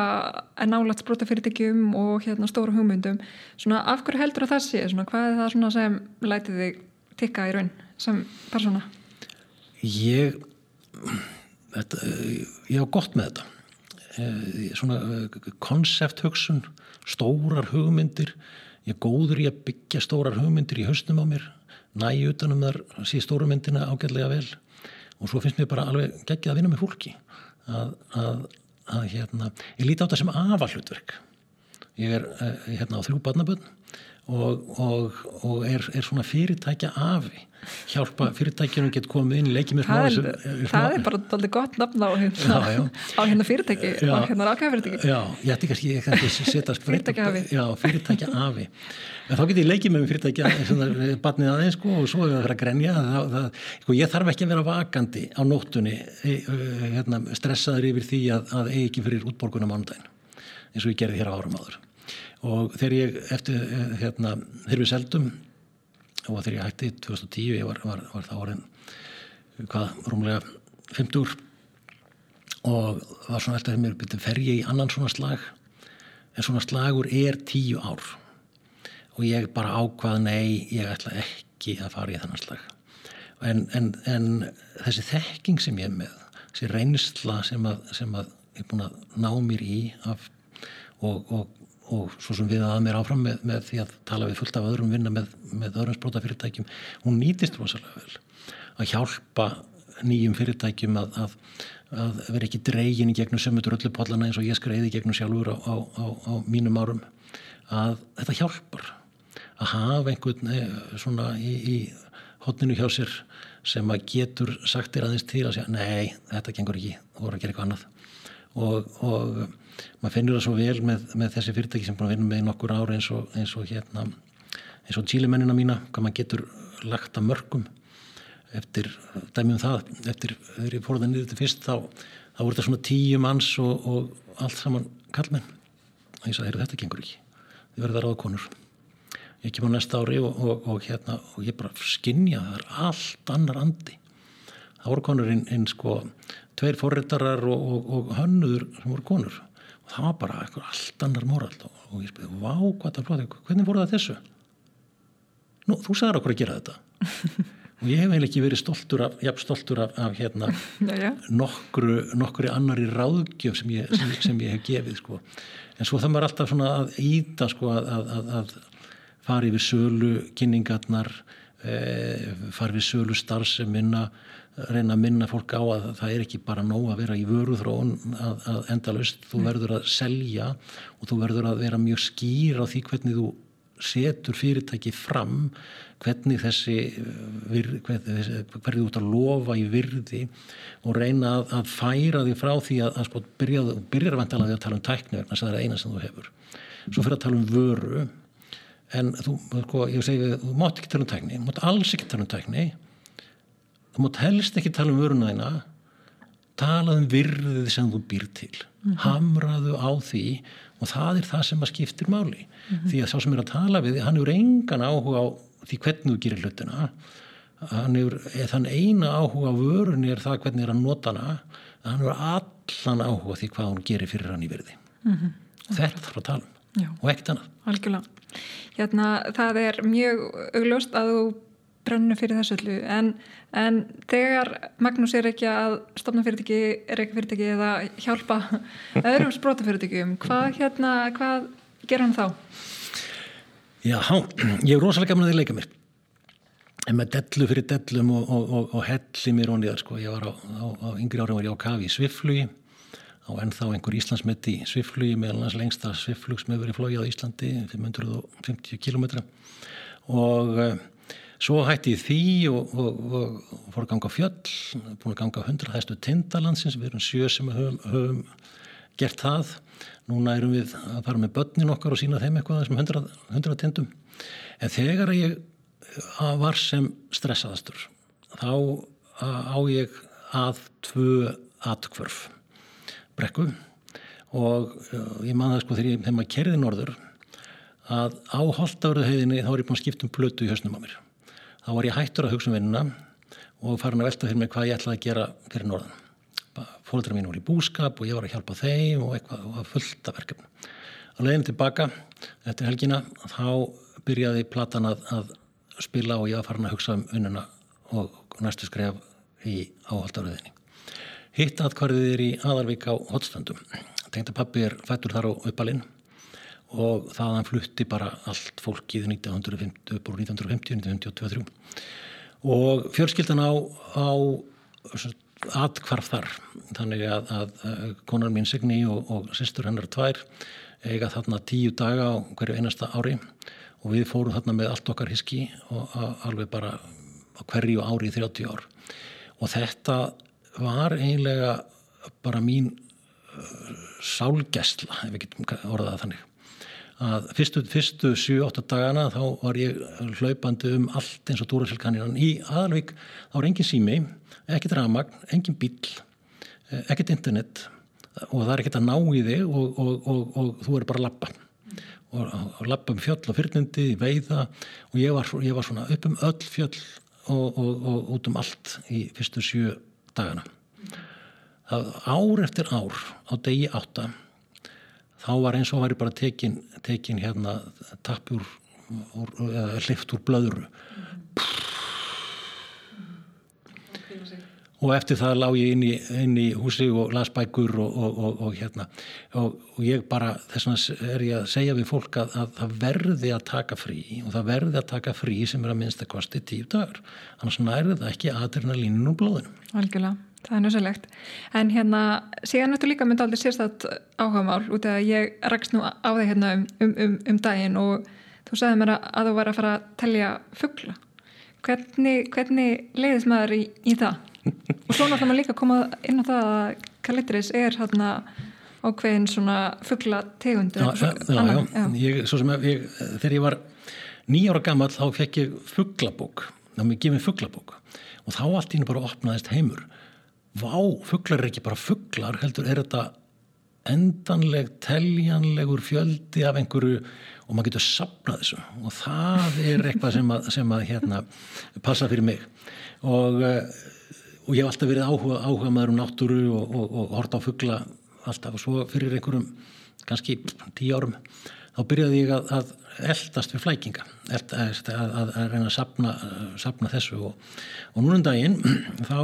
að nálat sprótafyrirtækjum og hérna stóru hugmyndum. Svona af hverju heldur að það sé, svona hvað er það svona sem lætið þig tikka í raun sem persóna? Ég þetta, ég hafa gott með þetta. Eh, svona konsepthugsun stórar hugmyndir. Ég er góður í að byggja stórar hugmyndir í höstum á mér. Næju utanum þar, sé stóru myndina ágæðlega vel og svo finnst mér bara alveg geggið að vinna með fólki. Að, að, að hérna ég líti á þetta sem afallutverk ég er uh, hérna á þrjú barnabönd og, og, og er, er svona fyrirtækja afi. Hjálpa fyrirtækjunum geta komið inn leikið með það, er, það er bara doldið gott nafn á hérna, já, já. á hérna fyrirtæki já. á hérna rákæðafyrirtæki Já, ég ætti kannski ég kannski setja fyrirtækja afi. Já, fyrirtækja afi. En þá getur ég leikið með fyrirtækja barnið aðeins sko og svo er það að grenja það, það, sko, ég þarf ekki að vera vakandi á nóttunni e, hérna, stressaður yfir því að, að eigi ekki fyrir útborgunum ánudagin eins og ég gerði hér á árum áður og þegar ég eftir hérna, þegar við seldum og þegar ég hætti 2010 ég var, var, var þá orðin hvað, rúmlega 50 og var svona alltaf mér byrju fer ég í annan svona slag en svona slagur er 10 ár. Og ég bara ákvað nei, ég ætla ekki að fara í þennan slag. En, en, en þessi þekking sem ég er með þessi reynsla sem að, sem að ég er búin að ná mér í af, og, og og svo sem við að mér áfram með, með því að tala við fullt af öðrum vinna með, með öðrum sprótafyrirtækjum, hún nýtist rosalega vel að hjálpa nýjum fyrirtækjum að, að, að vera ekki dregin í gegnum sömutur öllu pollana eins og ég skreiði gegnum sjálfur á, á, á, á mínum árum. Að þetta hjálpar að hafa einhvern eh, svona í, í hodninu hjá sér sem að getur sagt þér aðeins til að segja nei, þetta gengur ekki, þú voru að gera eitthvað annað. Og, og maður finnur það svo vel með, með þessi fyrirtæki sem búin að vinna með nokkur ári eins og, eins og hérna eins og tílimennina mína, hvað maður getur lagt að mörgum eftir dæmjum það, eftir þegar ég fór það niður til fyrst þá, þá voru þetta svona tíu manns og, og allt saman kallmenn og ég sagði, þetta gengur ekki. Þið verður það ráða konur. Ég kem á næsta ári og, og, og hérna og ég bara skinnja það er allt annar andi. Það voru konur inn, inn sko tveir forrættarar og hönnuður sem voru konur það var bara eitthvað allt annar moral og ég spurði, vá, hvað það flóði hvernig voru það þessu? Nú, þú sagður okkur að gera þetta og ég hef eiginlega ekki verið stoltur af, jafn stoltur af, af hérna já, já. nokkru, nokkru annari ráðgjöf sem ég, sem, sem ég hef gefið sko. en svo það var alltaf svona að íta sko að, að, að fara yfir sölu kynningarnar e, fara yfir sölu starfseminna reyna að minna fólk á að það er ekki bara nóg að vera í vöruþróun að, að endalust, þú mm. verður að selja og þú verður að vera mjög skýr á því hvernig þú setur fyrirtæki fram hvernig þessi hvernig þú ert að lofa í virði og reyna að, að færa því frá því að, að sko byrjaðu, byrjar að vantala því að tala um tækni að það er eina sem þú hefur svo fyrir að tala um vöru en þú, sko, ég segi, þú mátt ekki tala um tækni, þú mátt alls ekki tala um tækni þú mátt helst ekki tala um vöruna þína tala um virðið sem þú býr til mm -hmm. hamraðu á því og það er það sem að skiptir máli mm -hmm. því að sá sem er að tala við hann er engan áhuga á því hvernig þú gerir hlutina hann er þann eina áhuga á vörunni er það hvernig er að nota hana hann er allan áhuga því hvað hann gerir fyrir hann í virði mm -hmm. þetta þarf að tala um Já. og ekkert annað Algjörlega, hérna það er mjög augljóst að þú brennu fyrir þessu öllu en, en þegar Magnús er ekki að stopna fyrirtæki, er ekki fyrirtæki eða hjálpa öðrum sprótafyrirtækjum hvað, hérna, hvað ger hann þá? Já, ég er rosalega gaman að þið leika mér en með dellu fyrir dellum og, og, og, og helli mér og niðar sko. ég var á, á, á yngri árum var ég á kafi í Sviflugi á ennþá einhver Íslandsmeti í Sviflugi meðal hans lengsta Sviflugs með verið flóið á Íslandi 550 km og Svo hætti ég því og, og, og fór að ganga fjöll, búin að ganga 100 hæstu tindalandsins, við erum sjö sem höfum, höfum gert það. Núna erum við að fara með börnin okkar og sína þeim eitthvað sem 100, 100 tindum. En þegar ég var sem stressaðastur, þá á ég að tvö atkvörf brekku og ég man það sko þegar, ég, þegar maður kerði norður að á holdafröðuhauðinni þá er ég búin að skipta um blötu í höstnum á mér þá var ég hættur að hugsa um vinnuna og farin að velta fyrir mig hvað ég ætlaði að gera fyrir norðan. Fólkdra mín voru í búskap og ég var að hjálpa þeim og eitthvað og fullt af verkefni. Á leiðinu tilbaka eftir helgina þá byrjaði platan að, að spila og ég var farin að hugsa um vinnuna og næstu skref í áhaldafröðinni. Hitt aðkvarðið er í aðarvík á hotstöndum. Tengta pappi er fættur þar á uppalinn og þaðan flutti bara allt fólkið 1950, upp úr 1950, 1952 og fjölskyldan á, á atkvarf þar. Þannig að, að konar mín Signi og, og sýstur hennar tvær eiga þarna tíu daga á hverju einasta ári. Og við fórum þarna með allt okkar hiski og alveg bara hverju ári í 30 ár. Og þetta var einlega bara mín uh, sálgæsla ef við getum orðað þannig að fyrstu, fyrstu 7-8 dagana þá var ég hlaupandi um allt eins og Dúrasilkaninan í aðalvík. Þá var engin sími, ekkert ramagn engin bíl, eh, ekkert internet og það er ekkert að ná í þig og, og, og, og þú er bara að lappa og lappa um fjöll og fyrrlindi veiða og ég var, ég var svona upp um öll fjöll og út um allt í fyrstu 7 dagana. Það ár eftir ár á degi átta þá var eins og væri bara tekin, tekin hérna tappjúr eða hlift úr blöðuru og eftir það lág ég inn í, inn í húsi og las bækur og, og, og hérna. Og, og ég bara þess vegna er ég að segja við fólk að, að það verði að taka frí og það verði að taka frí sem er að minnst að kosti tíu dagur annars nærði það ekki aðeirna línun úr blóðinu. Algjörlega það er nöðsælegt en hérna síðan ertu líka myndi aldrei sérstætt áhagamál út af að ég rakst nú á þig hérna um, um, um, um daginn og þú sagði mér að þú var að fara að telja fuggla hvernig, hvernig leiðis maður í, í það? Og svo náttúrulega maður líka að koma inn á það að kalitris er hérna ákveðin svona fuggla tegundur já, já, já. Ég, ég, þegar ég var nýjára gammal þá fekk ég fugglabók þá mér gefið fugglabók og þá allt ína bara opnaðist heimur vá, fugglar er ekki bara fugglar heldur er þetta endanleg, teljanlegur fjöldi af einhverju og maður getur sapnað þessu. Og það er eitthvað sem að, sem að hérna, passa fyrir mig. Og, eh, og ég hef alltaf verið áhuga, áhuga maður um náttúru og, og, og horta á fuggla alltaf. Og svo fyrir einhverjum kannski tíu árum þá byrjaði ég að, að eldast við flækinga eld, að, að, að reyna að sapna, sapna þessu og, og núnum daginn þá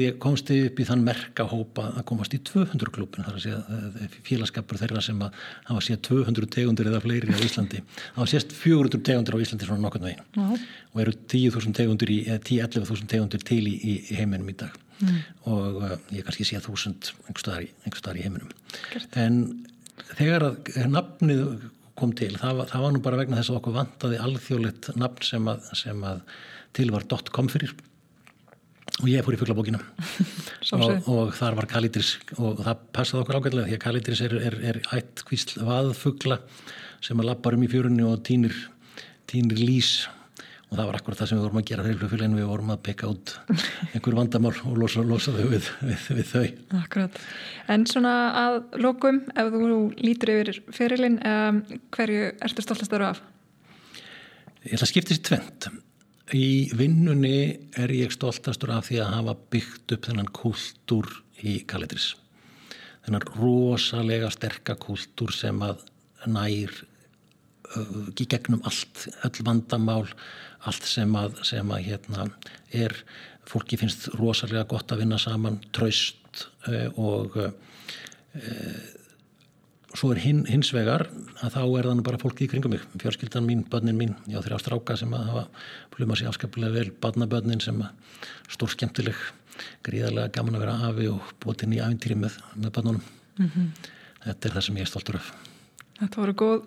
ég komst upp í þann merkahópa að komast í 200 klubin þar að segja félagskapur þeirra sem að hafa séð 200 tegundur eða fleiri á Íslandi var sést 400 tegundur á Íslandi svona nokkurn veginn uh -huh. og eru 10.000 tegundur 10-11.000 tegundur til í, í, í heiminum í dag mm. og uh, ég kannski sé 1000 einhver staðar í heiminum Gert. en þegar að nafnið kom til, það var, það var nú bara vegna þess að okkur vantaði alþjóðlegt nafn sem að, sem að til var .com fyrir. Og ég fór í fugglabókina og, og þar var Kalitris og það passaði okkur ágæðlega því að Kalitris er, er, er ætt kvísl vaðfuggla sem að lappar um í fjörunni og týnir, týnir lís og það var akkurat það sem við vorum að gera fyrir flugfélaginu. Við vorum að peka út einhver vandamál og losa, losa þau við, við, við þau. Akkurat, en svona að lokum, ef þú lítur yfir fyrirlin, um, hverju ertu stoltastur af? Ég ætla að skipta þessi tvent í vinnunni er ég stoltastur af því að hafa byggt upp þennan kultúr í Kalitris þennan rosalega sterka kultúr sem að nær í gegnum allt, öll vandamál allt sem að, sem að hérna, er, fólki finnst rosalega gott að vinna saman, traust uh, og uh, svo er hin, hins vegar að þá er þannig bara fólki í kringum mig fjörskildan mín, börnin mín, ég á þrjá stráka sem að hafa pluma sér afskaplega vel barnabörnin sem að stór skemmtileg gríðarlega gaman að vera afi og búið inn í æfintýri með, með börnunum. Mm -hmm. þetta er það sem ég er stoltur af. Þetta voru góð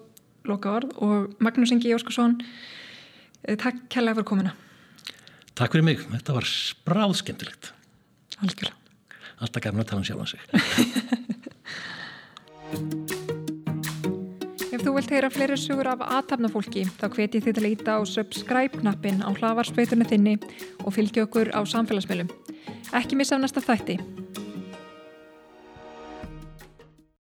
loka orð og Magnús Ingi Jóskarsson Eh, takk kærlega fyrir komina. Takk fyrir mig, þetta var spráð skemmtilegt. Algjörlega. Alltaf gæmur að tala um sjálf á sig. Ef þú vilt heyra fleiri sugur af aðtapnafólki þá hveti þið til að íta á subscribe-knappin á hlavarspeitunni þinni og fylgi okkur á samfélagsmiðlum. Ekki missa af næsta þætti.